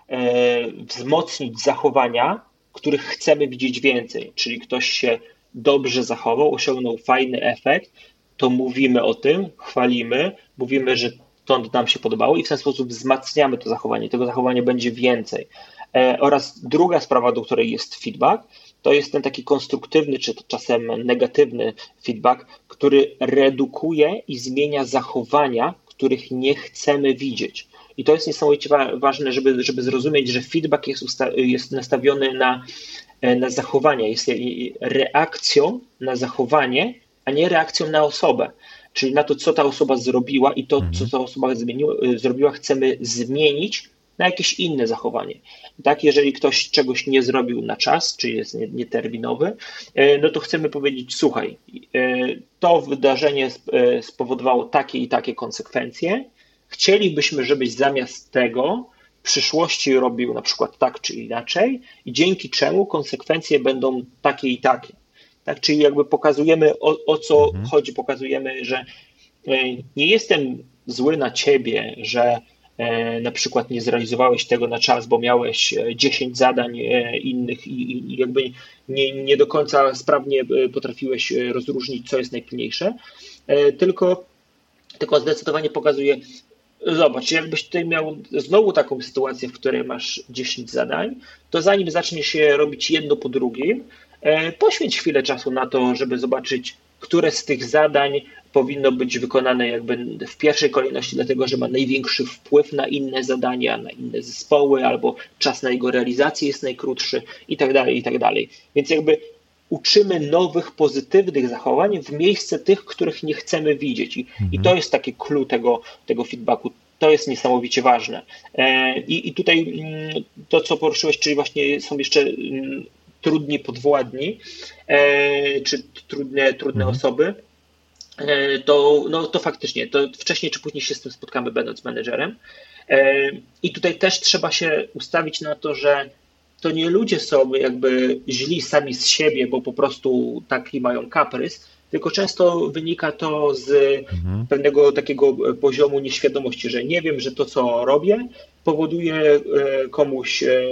wzmocnić zachowania, których chcemy widzieć więcej, czyli ktoś się dobrze zachował, osiągnął fajny efekt, to mówimy o tym, chwalimy, mówimy, że to nam się podobało i w ten sposób wzmacniamy to zachowanie. Tego zachowania będzie więcej. E, oraz druga sprawa, do której jest feedback, to jest ten taki konstruktywny, czy czasem negatywny feedback, który redukuje i zmienia zachowania, których nie chcemy widzieć. I to jest niesamowicie ważne, żeby, żeby zrozumieć, że feedback jest, jest nastawiony na, na zachowanie, jest reakcją na zachowanie, a nie reakcją na osobę czyli na to, co ta osoba zrobiła i to, mhm. co ta osoba zmieniła, zrobiła, chcemy zmienić na jakieś inne zachowanie. Tak, jeżeli ktoś czegoś nie zrobił na czas, czy jest nieterminowy, e, no to chcemy powiedzieć, słuchaj, e, to wydarzenie e, spowodowało takie i takie konsekwencje. Chcielibyśmy, żebyś zamiast tego w przyszłości robił na przykład tak czy inaczej, i dzięki czemu konsekwencje będą takie i takie. Tak, czyli jakby pokazujemy o, o co mhm. chodzi, pokazujemy, że nie jestem zły na ciebie, że E, na przykład nie zrealizowałeś tego na czas, bo miałeś 10 e, zadań e, innych i, jakby nie, nie do końca sprawnie potrafiłeś rozróżnić, co jest najpilniejsze, tylko, tylko zdecydowanie pokazuje, Zobacz, jakbyś tutaj miał znowu taką sytuację, w której masz 10 zadań, to zanim zaczniesz je robić jedno po drugim, poświęć chwilę czasu na to, żeby zobaczyć, które z tych zadań powinno być wykonane jakby w pierwszej kolejności, dlatego że ma największy wpływ na inne zadania, na inne zespoły, albo czas na jego realizację jest najkrótszy i tak dalej, i tak dalej. Więc jakby uczymy nowych, pozytywnych zachowań w miejsce tych, których nie chcemy widzieć. I, mhm. i to jest taki clue tego, tego feedbacku. To jest niesamowicie ważne. E, I, I tutaj mm, to, co poruszyłeś, czyli właśnie są jeszcze mm, trudni podwładni, e, czy trudne, trudne mhm. osoby, e, to, no, to faktycznie, to wcześniej czy później się z tym spotkamy, będąc menedżerem. I tutaj też trzeba się ustawić na to, że to nie ludzie są jakby źli sami z siebie, bo po prostu taki mają kaprys, tylko często wynika to z mhm. pewnego takiego poziomu nieświadomości, że nie wiem, że to, co robię, powoduje e, komuś e,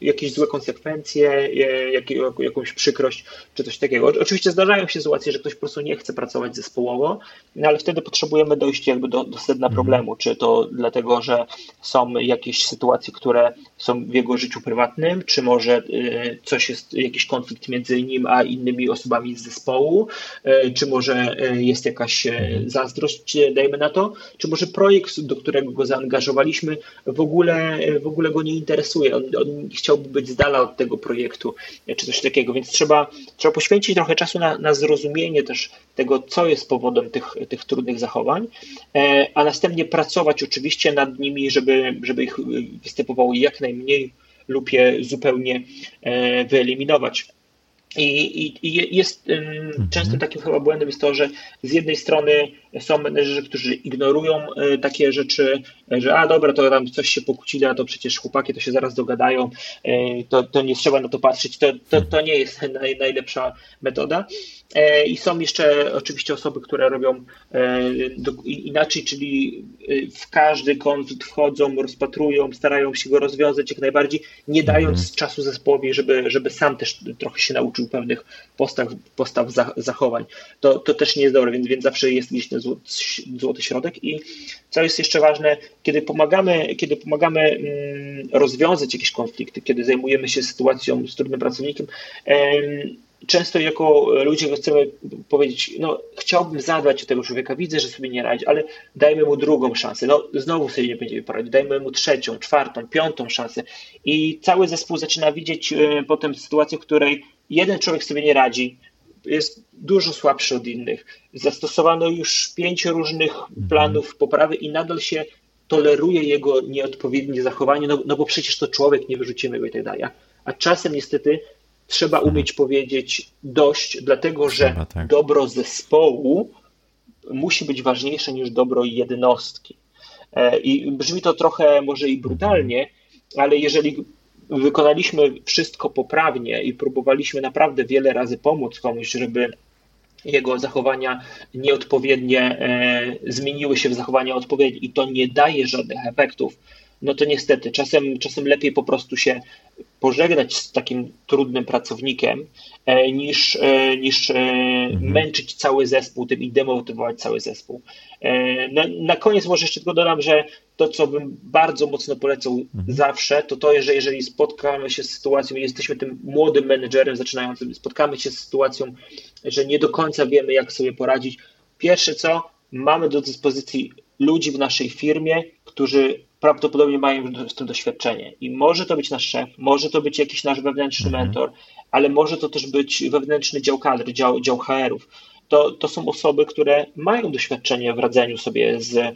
jakieś złe konsekwencje, e, jakąś przykrość czy coś takiego. Oczywiście zdarzają się sytuacje, że ktoś po prostu nie chce pracować zespołowo, no ale wtedy potrzebujemy dojść jakby do, do sedna mhm. problemu, czy to dlatego, że są jakieś sytuacje, które są w jego życiu prywatnym, czy może coś jest, jakiś konflikt między nim a innymi osobami z zespołu, czy może jest jakaś mhm. zazdrość, dajmy na to, czy może projekt, do którego go zaangażowaliśmy, w ogóle, w ogóle go nie interesuje. On, on chciałby być z dala od tego projektu, czy coś takiego, więc trzeba, trzeba poświęcić trochę czasu na, na zrozumienie też tego, co jest powodem tych, tych trudnych zachowań, e, a następnie pracować oczywiście nad nimi, żeby, żeby ich występowało jak najmniej lub je zupełnie e, wyeliminować. I, i, i jest mhm. często takim chyba błędem jest to, że z jednej strony są menedżerzy, którzy ignorują e, takie rzeczy, że a dobra, to tam coś się pokłócili, a to przecież chłopaki to się zaraz dogadają, e, to, to nie trzeba na to patrzeć, to, to, to nie jest naj, najlepsza metoda. E, I są jeszcze oczywiście osoby, które robią inaczej, czyli w każdy konflikt wchodzą, rozpatrują, starają się go rozwiązać jak najbardziej, nie dając mhm. czasu zespołowi, żeby, żeby sam też trochę się nauczył pewnych postaw, postaw zachowań. To, to też nie jest dobre, więc, więc zawsze jest gdzieś ten złoty środek. I co jest jeszcze ważne, kiedy pomagamy, kiedy pomagamy mm, rozwiązać jakieś konflikty, kiedy zajmujemy się sytuacją z trudnym pracownikiem, często jako ludzie chcemy powiedzieć, no chciałbym zadbać o tego człowieka, widzę, że sobie nie radzi, ale dajmy mu drugą szansę. No znowu sobie nie będziemy poradzić, dajmy mu trzecią, czwartą, piątą szansę. I cały zespół zaczyna widzieć potem sytuację, w której jeden człowiek sobie nie radzi, jest dużo słabszy od innych. Zastosowano już pięć różnych mhm. planów poprawy i nadal się toleruje jego nieodpowiednie zachowanie, no, no bo przecież to człowiek, nie wyrzucimy go i tak dalej. A czasem niestety trzeba mhm. umieć powiedzieć dość, dlatego że tak. dobro zespołu musi być ważniejsze niż dobro jednostki. E, I brzmi to trochę może i brutalnie, ale jeżeli wykonaliśmy wszystko poprawnie i próbowaliśmy naprawdę wiele razy pomóc komuś, żeby jego zachowania nieodpowiednie e, zmieniły się w zachowania odpowiednie. I to nie daje żadnych efektów, no to niestety czasem, czasem lepiej po prostu się pożegnać z takim trudnym pracownikiem, e, niż, e, niż mhm. męczyć cały zespół tym i demotywować cały zespół. Na, na koniec może jeszcze tylko dodam, że to, co bym bardzo mocno polecał mhm. zawsze, to to, że jeżeli spotkamy się z sytuacją, jesteśmy tym młodym menedżerem zaczynającym, spotkamy się z sytuacją, że nie do końca wiemy, jak sobie poradzić. Pierwsze co, mamy do dyspozycji ludzi w naszej firmie, którzy prawdopodobnie mają w tym doświadczenie. I może to być nasz szef, może to być jakiś nasz wewnętrzny mhm. mentor, ale może to też być wewnętrzny dział kadry, dział, dział HR-ów. To, to są osoby, które mają doświadczenie w radzeniu sobie z e,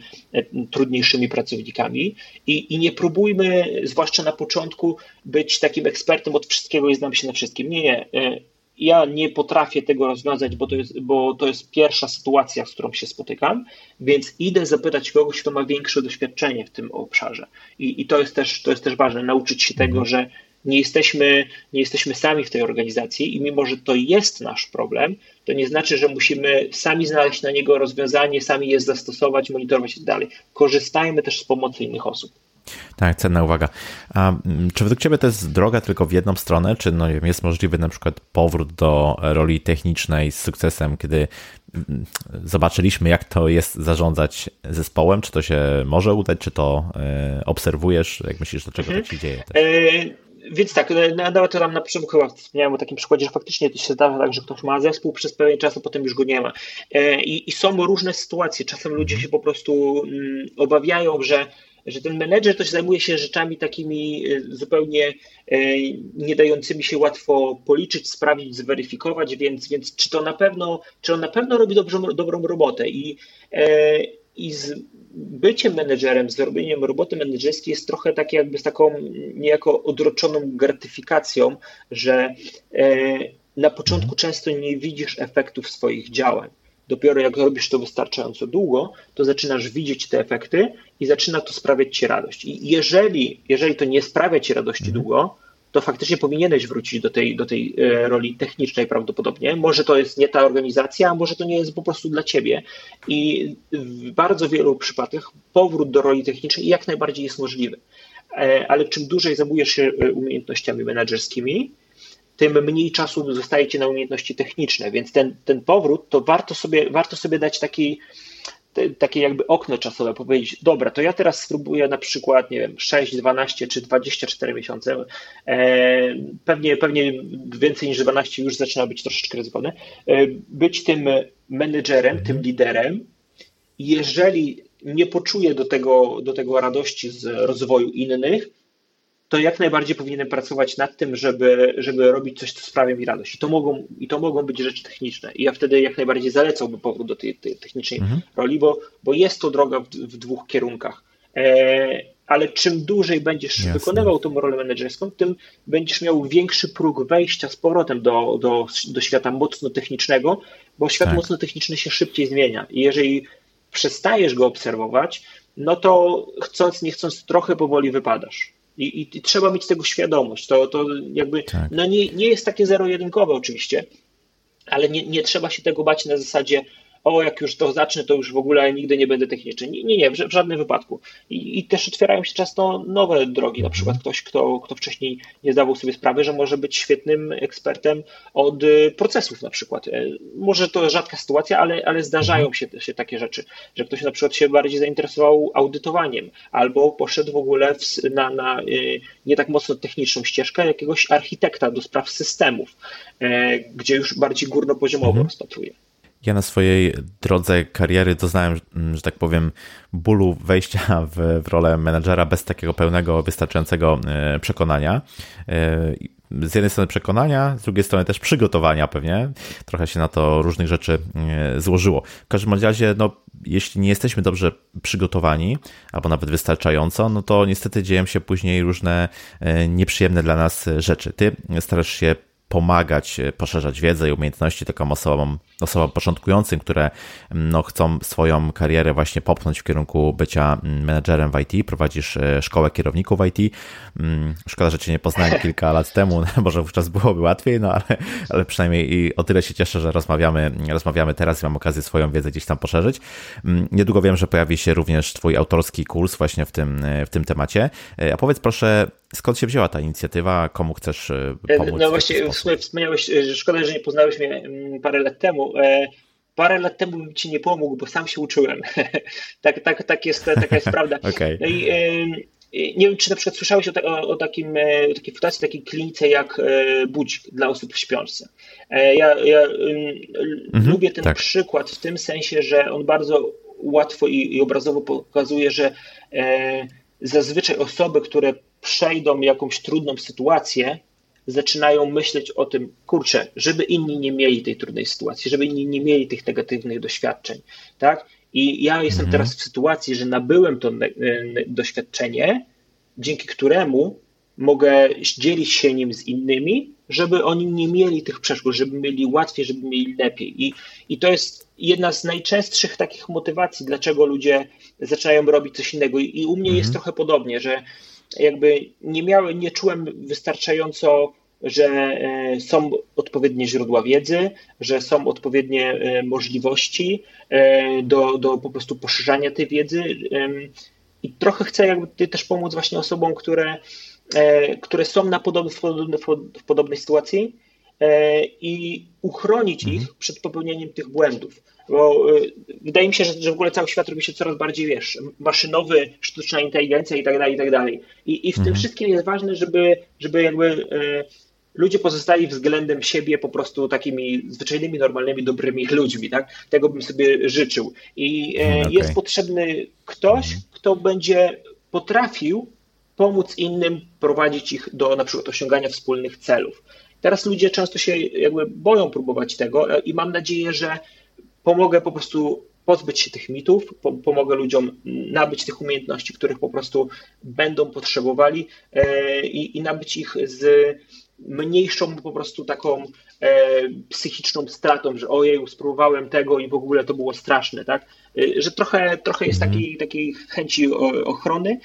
trudniejszymi pracownikami i, i nie próbujmy, zwłaszcza na początku, być takim ekspertem od wszystkiego i znam się na wszystkim. Nie, nie. Ja nie potrafię tego rozwiązać, bo to, jest, bo to jest pierwsza sytuacja, z którą się spotykam, więc idę zapytać kogoś, kto ma większe doświadczenie w tym obszarze. I, i to, jest też, to jest też ważne, nauczyć się tego, że nie jesteśmy, nie jesteśmy sami w tej organizacji i mimo, że to jest nasz problem, to nie znaczy, że musimy sami znaleźć na niego rozwiązanie, sami je zastosować, monitorować i tak dalej. Korzystajmy też z pomocy innych osób. Tak, cenna uwaga. A mm, czy według Ciebie to jest droga tylko w jedną stronę, czy no, jest możliwy na przykład powrót do roli technicznej z sukcesem, kiedy mm, zobaczyliśmy, jak to jest zarządzać zespołem? Czy to się może udać, czy to e, obserwujesz? Jak myślisz, dlaczego mhm. tak się dzieje? E, więc tak, nawet to nam na początku chyba wspomniałem o takim przykładzie, że faktycznie to się zdarza tak, że ktoś ma zespół przez pewien czas, a potem już go nie ma. E, I, i są różne sytuacje. Czasem ludzie się po prostu mm, obawiają, że że ten menedżer się zajmuje się rzeczami takimi e, zupełnie e, nie dającymi się łatwo policzyć, sprawdzić, zweryfikować, więc, więc czy to na pewno, czy on na pewno robi dobrą, dobrą robotę i, i z byciem menedżerem, z robieniem roboty menedżerskiej jest trochę takie jakby z taką niejako odroczoną gratyfikacją, że e, na początku często nie widzisz efektów swoich działań. Dopiero jak robisz to wystarczająco długo, to zaczynasz widzieć te efekty i zaczyna to sprawiać ci radość. I jeżeli, jeżeli to nie sprawia ci radości mhm. długo, to faktycznie powinieneś wrócić do tej, do tej e, roli technicznej prawdopodobnie. Może to jest nie ta organizacja, a może to nie jest po prostu dla ciebie. I w bardzo wielu przypadkach powrót do roli technicznej jak najbardziej jest możliwy. E, ale czym dłużej zajmujesz się e, umiejętnościami menedżerskimi, tym mniej czasu zostaje ci na umiejętności techniczne, więc ten, ten powrót to warto sobie, warto sobie dać taki, te, takie jakby okno czasowe, powiedzieć, dobra, to ja teraz spróbuję na przykład, nie wiem, 6, 12 czy 24 miesiące, e, pewnie, pewnie więcej niż 12 już zaczyna być troszeczkę ryzykowne, e, być tym menedżerem, tym mhm. liderem, jeżeli nie poczuję do tego, do tego radości z rozwoju innych, to jak najbardziej powinienem pracować nad tym, żeby, żeby robić coś, co sprawia mi radość. I to mogą, i to mogą być rzeczy techniczne. I ja wtedy jak najbardziej zalecałbym powrót do tej, tej technicznej mhm. roli, bo, bo jest to droga w, w dwóch kierunkach. E, ale czym dłużej będziesz Jasne. wykonywał tą rolę menedżerską, tym będziesz miał większy próg wejścia z powrotem do, do, do świata mocno technicznego, bo świat tak. mocno techniczny się szybciej zmienia. I jeżeli przestajesz go obserwować, no to chcąc, nie chcąc, trochę powoli wypadasz. I, i, i, trzeba mieć tego świadomość. To, to jakby tak. no nie, nie jest takie zero-jedynkowe oczywiście, ale nie, nie trzeba się tego bać na zasadzie, o, jak już to zacznę, to już w ogóle nigdy nie będę techniczny. Nie, nie, nie w, żadnym wypadku. I, I, też otwierają się często nowe drogi. Na mhm. przykład ktoś, kto, kto wcześniej nie zdawał sobie sprawy, że może być świetnym ekspertem od y, procesów na przykład. E, może to rzadka sytuacja, ale, ale zdarzają mhm. się, się takie rzeczy, że ktoś na przykład się bardziej zainteresował audytowaniem albo poszedł w ogóle w, na, na y, nie tak mocno techniczną ścieżkę jakiegoś architekta do spraw systemów, e, gdzie już bardziej górnopoziomowo mhm. rozpatruje. Ja na swojej drodze kariery doznałem, mm, że tak powiem, bólu wejścia w, w rolę menedżera bez takiego pełnego, wystarczającego e, przekonania. E, z jednej strony przekonania, z drugiej strony też przygotowania pewnie. Trochę się na to różnych rzeczy e, złożyło. W każdym razie, no, jeśli nie jesteśmy dobrze przygotowani, albo nawet wystarczająco, no to niestety dzieją się później różne nieprzyjemne dla nas rzeczy. Ty starasz się pomagać, e, poszerzać wiedzę i umiejętności takim osobom, osobom początkującym, które mm, no, chcą swoją karierę właśnie popchnąć w kierunku bycia mm, menedżerem w IT. Prowadzisz e, szkołę kierowników IT. Mm, szkoda, że Cię nie poznałem kilka lat temu, może wówczas byłoby łatwiej, no ale, ale przynajmniej i o tyle się cieszę, że rozmawiamy, rozmawiamy teraz i mam okazję swoją wiedzę gdzieś tam poszerzyć. Niedługo wiem, że pojawi się również Twój autorski kurs właśnie w tym, e, w tym temacie. A powiedz proszę, skąd się wzięła ta inicjatywa, komu chcesz pomóc? No właśnie, sumie wspomniałeś, że szkoda, że nie poznałeś mnie mm, parę lat temu. E, parę lat temu bym ci nie pomógł, bo sam się uczyłem. tak, tak, tak jest, taka jest prawda. okay. No i, nie wiem, czy na przykład słyszałeś o, o, o takim, e, o takiej fundacji, takiej klinice jak e, Budzik dla osób w śpiączce. Ja, ja mhm, lubię ten tak. przykład w tym sensie, że on bardzo łatwo i, i obrazowo pokazuje, że zazwyczaj osoby, które przejdą jakąś trudną sytuację, zaczynają myśleć o tym, kurczę, żeby inni nie mieli tej trudnej sytuacji, żeby inni nie mieli tych negatywnych doświadczeń, tak? I ja jestem mhm. teraz w sytuacji, że nabyłem to doświadczenie, dzięki któremu mogę dzielić się nim z innymi, żeby oni nie mieli tych przeszkód, żeby mieli łatwiej, żeby mieli lepiej. I, I to jest jedna z najczęstszych takich motywacji, dlaczego ludzie zaczynają robić coś innego. I, i u mnie mhm. jest trochę podobnie, że jakby nie miałem, nie czułem wystarczająco, że e, są odpowiednie źródła wiedzy, że są odpowiednie e, możliwości e, do, do po prostu poszerzania tej wiedzy. I trochę chcę jakby też pomóc właśnie osobom, które, które są na podobny, w podobnej sytuacji i uchronić ich mhm. przed popełnieniem tych błędów. Bo y, wydaje mi się, że, że w ogóle cały świat robi się coraz bardziej, wiesz, maszynowy, sztuczna inteligencja i tak dalej, i tak dalej. I, i w mhm. tym wszystkim jest ważne, żeby, żeby jakby y, ludzie pozostali względem siebie po prostu takimi zwyczajnymi, normalnymi, dobrymi ludźmi, tak? Tego bym sobie życzył. I y, okay. jest potrzebny ktoś, mhm. kto będzie potrafił pomóc innym, prowadzić ich do na przykład osiągania wspólnych celów. Teraz ludzie często się jakby boją próbować tego i mam nadzieję, że pomogę po prostu pozbyć się tych mitów, pomogę ludziom nabyć tych umiejętności, których po prostu będą potrzebowali e, i, i nabyć ich z mniejszą po prostu taką e, psychiczną stratą, że ojej, spróbowałem tego i w ogóle to było straszne, tak? E, że trochę, trochę jest mhm. takiej, takiej chęci ochrony.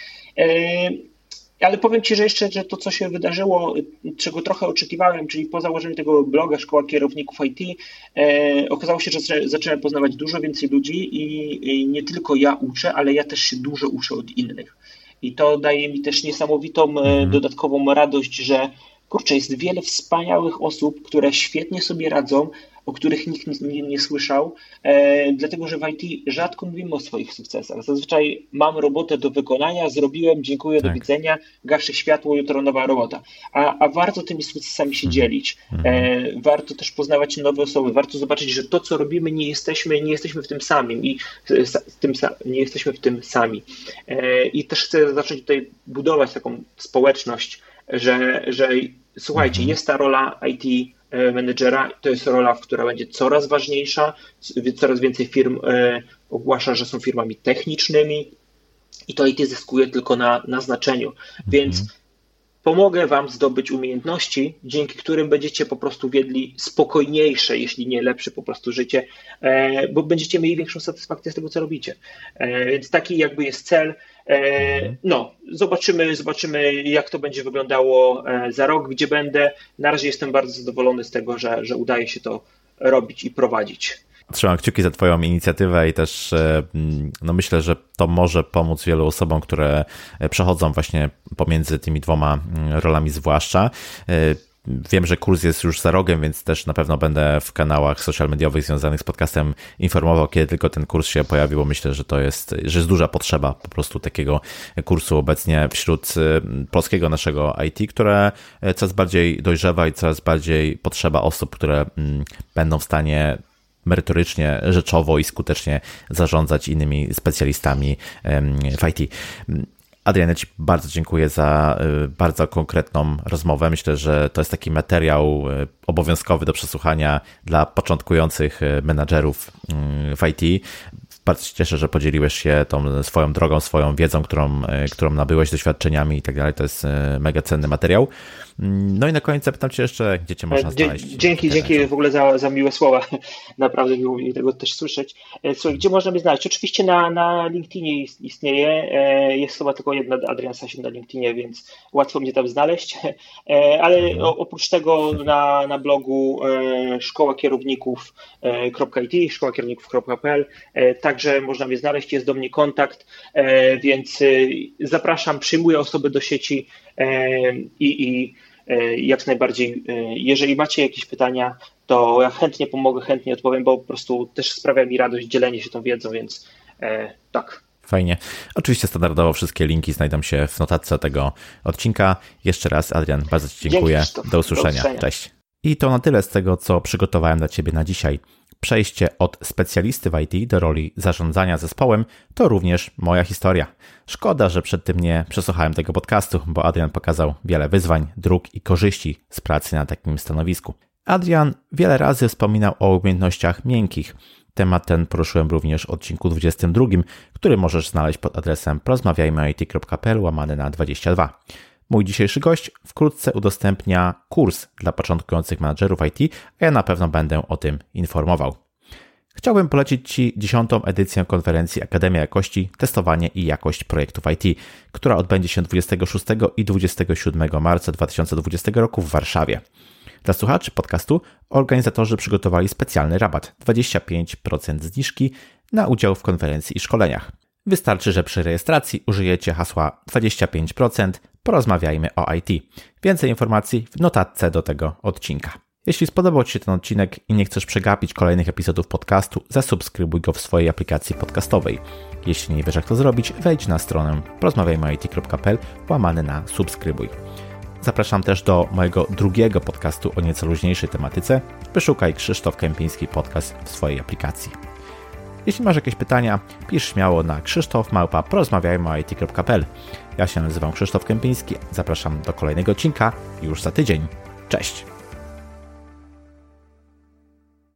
Ale powiem Ci, że jeszcze że to, co się wydarzyło, czego trochę oczekiwałem, czyli po założeniu tego bloga Szkoła Kierowników IT, e, okazało się, że zacząłem poznawać dużo więcej ludzi i, i nie tylko ja uczę, ale ja też się dużo uczę od innych. I to daje mi też niesamowitą e, mhm. dodatkową radość, że kurczę, jest wiele wspaniałych osób, które świetnie sobie radzą, o których nikt nie, nie słyszał, e, dlatego że w IT rzadko mówimy o swoich sukcesach. Zazwyczaj mam robotę do wykonania, zrobiłem, dziękuję, tak. do widzenia, gaszę światło, jutro nowa robota. A, a warto tymi sukcesami się mhm. dzielić. E, mhm. warto też poznawać nowe osoby, warto zobaczyć, że to, co robimy, nie jesteśmy, nie jesteśmy w tym samym i z tym, nie jesteśmy w tym sami. E, I też chcę zacząć tutaj budować taką społeczność, że, że słuchajcie, mhm. jest ta rola IT E, menedżera. To jest rola, która będzie coraz ważniejsza. Coraz więcej firm e, ogłasza, że są firmami technicznymi i to IT zyskuje tylko na, na znaczeniu. Więc mhm. pomogę Wam zdobyć umiejętności, dzięki którym będziecie po prostu wiedli spokojniejsze, jeśli nie lepsze po prostu życie, e, bo będziecie mieli większą satysfakcję z tego, co robicie. Więc taki jakby jest cel. E, no, zobaczymy, zobaczymy, jak to będzie wyglądało e, za rok, gdzie będę. Na razie jestem bardzo zadowolony z tego, że, że udaje się to robić i prowadzić. Trzymam kciuki za Twoją inicjatywę i też e, no myślę, że to może pomóc wielu osobom, które przechodzą właśnie pomiędzy tymi dwoma rolami, zwłaszcza. Wiem, że kurs jest już za rogiem, więc też na pewno będę w kanałach social mediowych związanych z podcastem informował, kiedy tylko ten kurs się pojawi, bo myślę, że to jest, że jest duża potrzeba po prostu takiego kursu obecnie wśród y, polskiego naszego IT, które coraz bardziej dojrzewa i coraz bardziej potrzeba osób, które mm, będą w stanie merytorycznie, rzeczowo i skutecznie zarządzać innymi specjalistami w IT. Adrianie, Ci bardzo dziękuję za y, bardzo konkretną rozmowę. Myślę, że to jest taki materiał y, obowiązkowy do przesłuchania dla początkujących y, menadżerów w IT. Bardzo się cieszę, że podzieliłeś się tą swoją drogą, swoją wiedzą, którą, którą nabyłeś, doświadczeniami i tak dalej. To jest mega cenny materiał. No i na koniec zapytam Cię jeszcze, gdzie Cię można znaleźć. Dzięki, dzięki w ogóle za, za miłe słowa. Naprawdę miło mi tego też słyszeć. E, słuchaj, gdzie można mnie znaleźć? Oczywiście na, na LinkedInie istnieje. E, jest chyba tylko jedna Adrian Sasin na LinkedInie, więc łatwo mnie tam znaleźć. E, ale mhm. oprócz tego na, na blogu szkoła kierowników.it, szkoła kierowników.pl także można mnie znaleźć, jest do mnie kontakt, więc zapraszam, przyjmuję osoby do sieci i, i jak najbardziej. E, jeżeli macie jakieś pytania, to ja chętnie pomogę, chętnie odpowiem, bo po prostu też sprawia mi radość dzielenie się tą wiedzą, więc e, tak. Fajnie. Oczywiście standardowo wszystkie linki znajdą się w notatce tego odcinka. Jeszcze raz, Adrian, bardzo Ci dziękuję. Do usłyszenia. Do usłyszenia. Cześć. I to na tyle z tego, co przygotowałem dla Ciebie na dzisiaj. Przejście od specjalisty w IT do roli zarządzania zespołem to również moja historia. Szkoda, że przed tym nie przesłuchałem tego podcastu, bo Adrian pokazał wiele wyzwań, dróg i korzyści z pracy na takim stanowisku. Adrian wiele razy wspominał o umiejętnościach miękkich. Temat ten poruszyłem również w odcinku 22, który możesz znaleźć pod adresem porozmawiajmyit.pl łamane na 22. Mój dzisiejszy gość wkrótce udostępnia kurs dla początkujących menadżerów IT, a ja na pewno będę o tym informował. Chciałbym polecić Ci dziesiątą edycję konferencji Akademia Jakości, Testowanie i Jakość Projektów IT, która odbędzie się 26 i 27 marca 2020 roku w Warszawie. Dla słuchaczy podcastu organizatorzy przygotowali specjalny rabat 25% zniżki na udział w konferencji i szkoleniach. Wystarczy, że przy rejestracji użyjecie hasła 25%. Porozmawiajmy o IT. Więcej informacji w notatce do tego odcinka. Jeśli spodobał Ci się ten odcinek i nie chcesz przegapić kolejnych epizodów podcastu, zasubskrybuj go w swojej aplikacji podcastowej. Jeśli nie wiesz jak to zrobić, wejdź na stronę porozmawiajmyit.pl łamany na subskrybuj. Zapraszam też do mojego drugiego podcastu o nieco luźniejszej tematyce. Wyszukaj Krzysztof Kępiński podcast w swojej aplikacji. Jeśli masz jakieś pytania, pisz śmiało na krzysztofmałpa.porozmawiajmy Ja się nazywam Krzysztof Kępiński. Zapraszam do kolejnego odcinka już za tydzień. Cześć!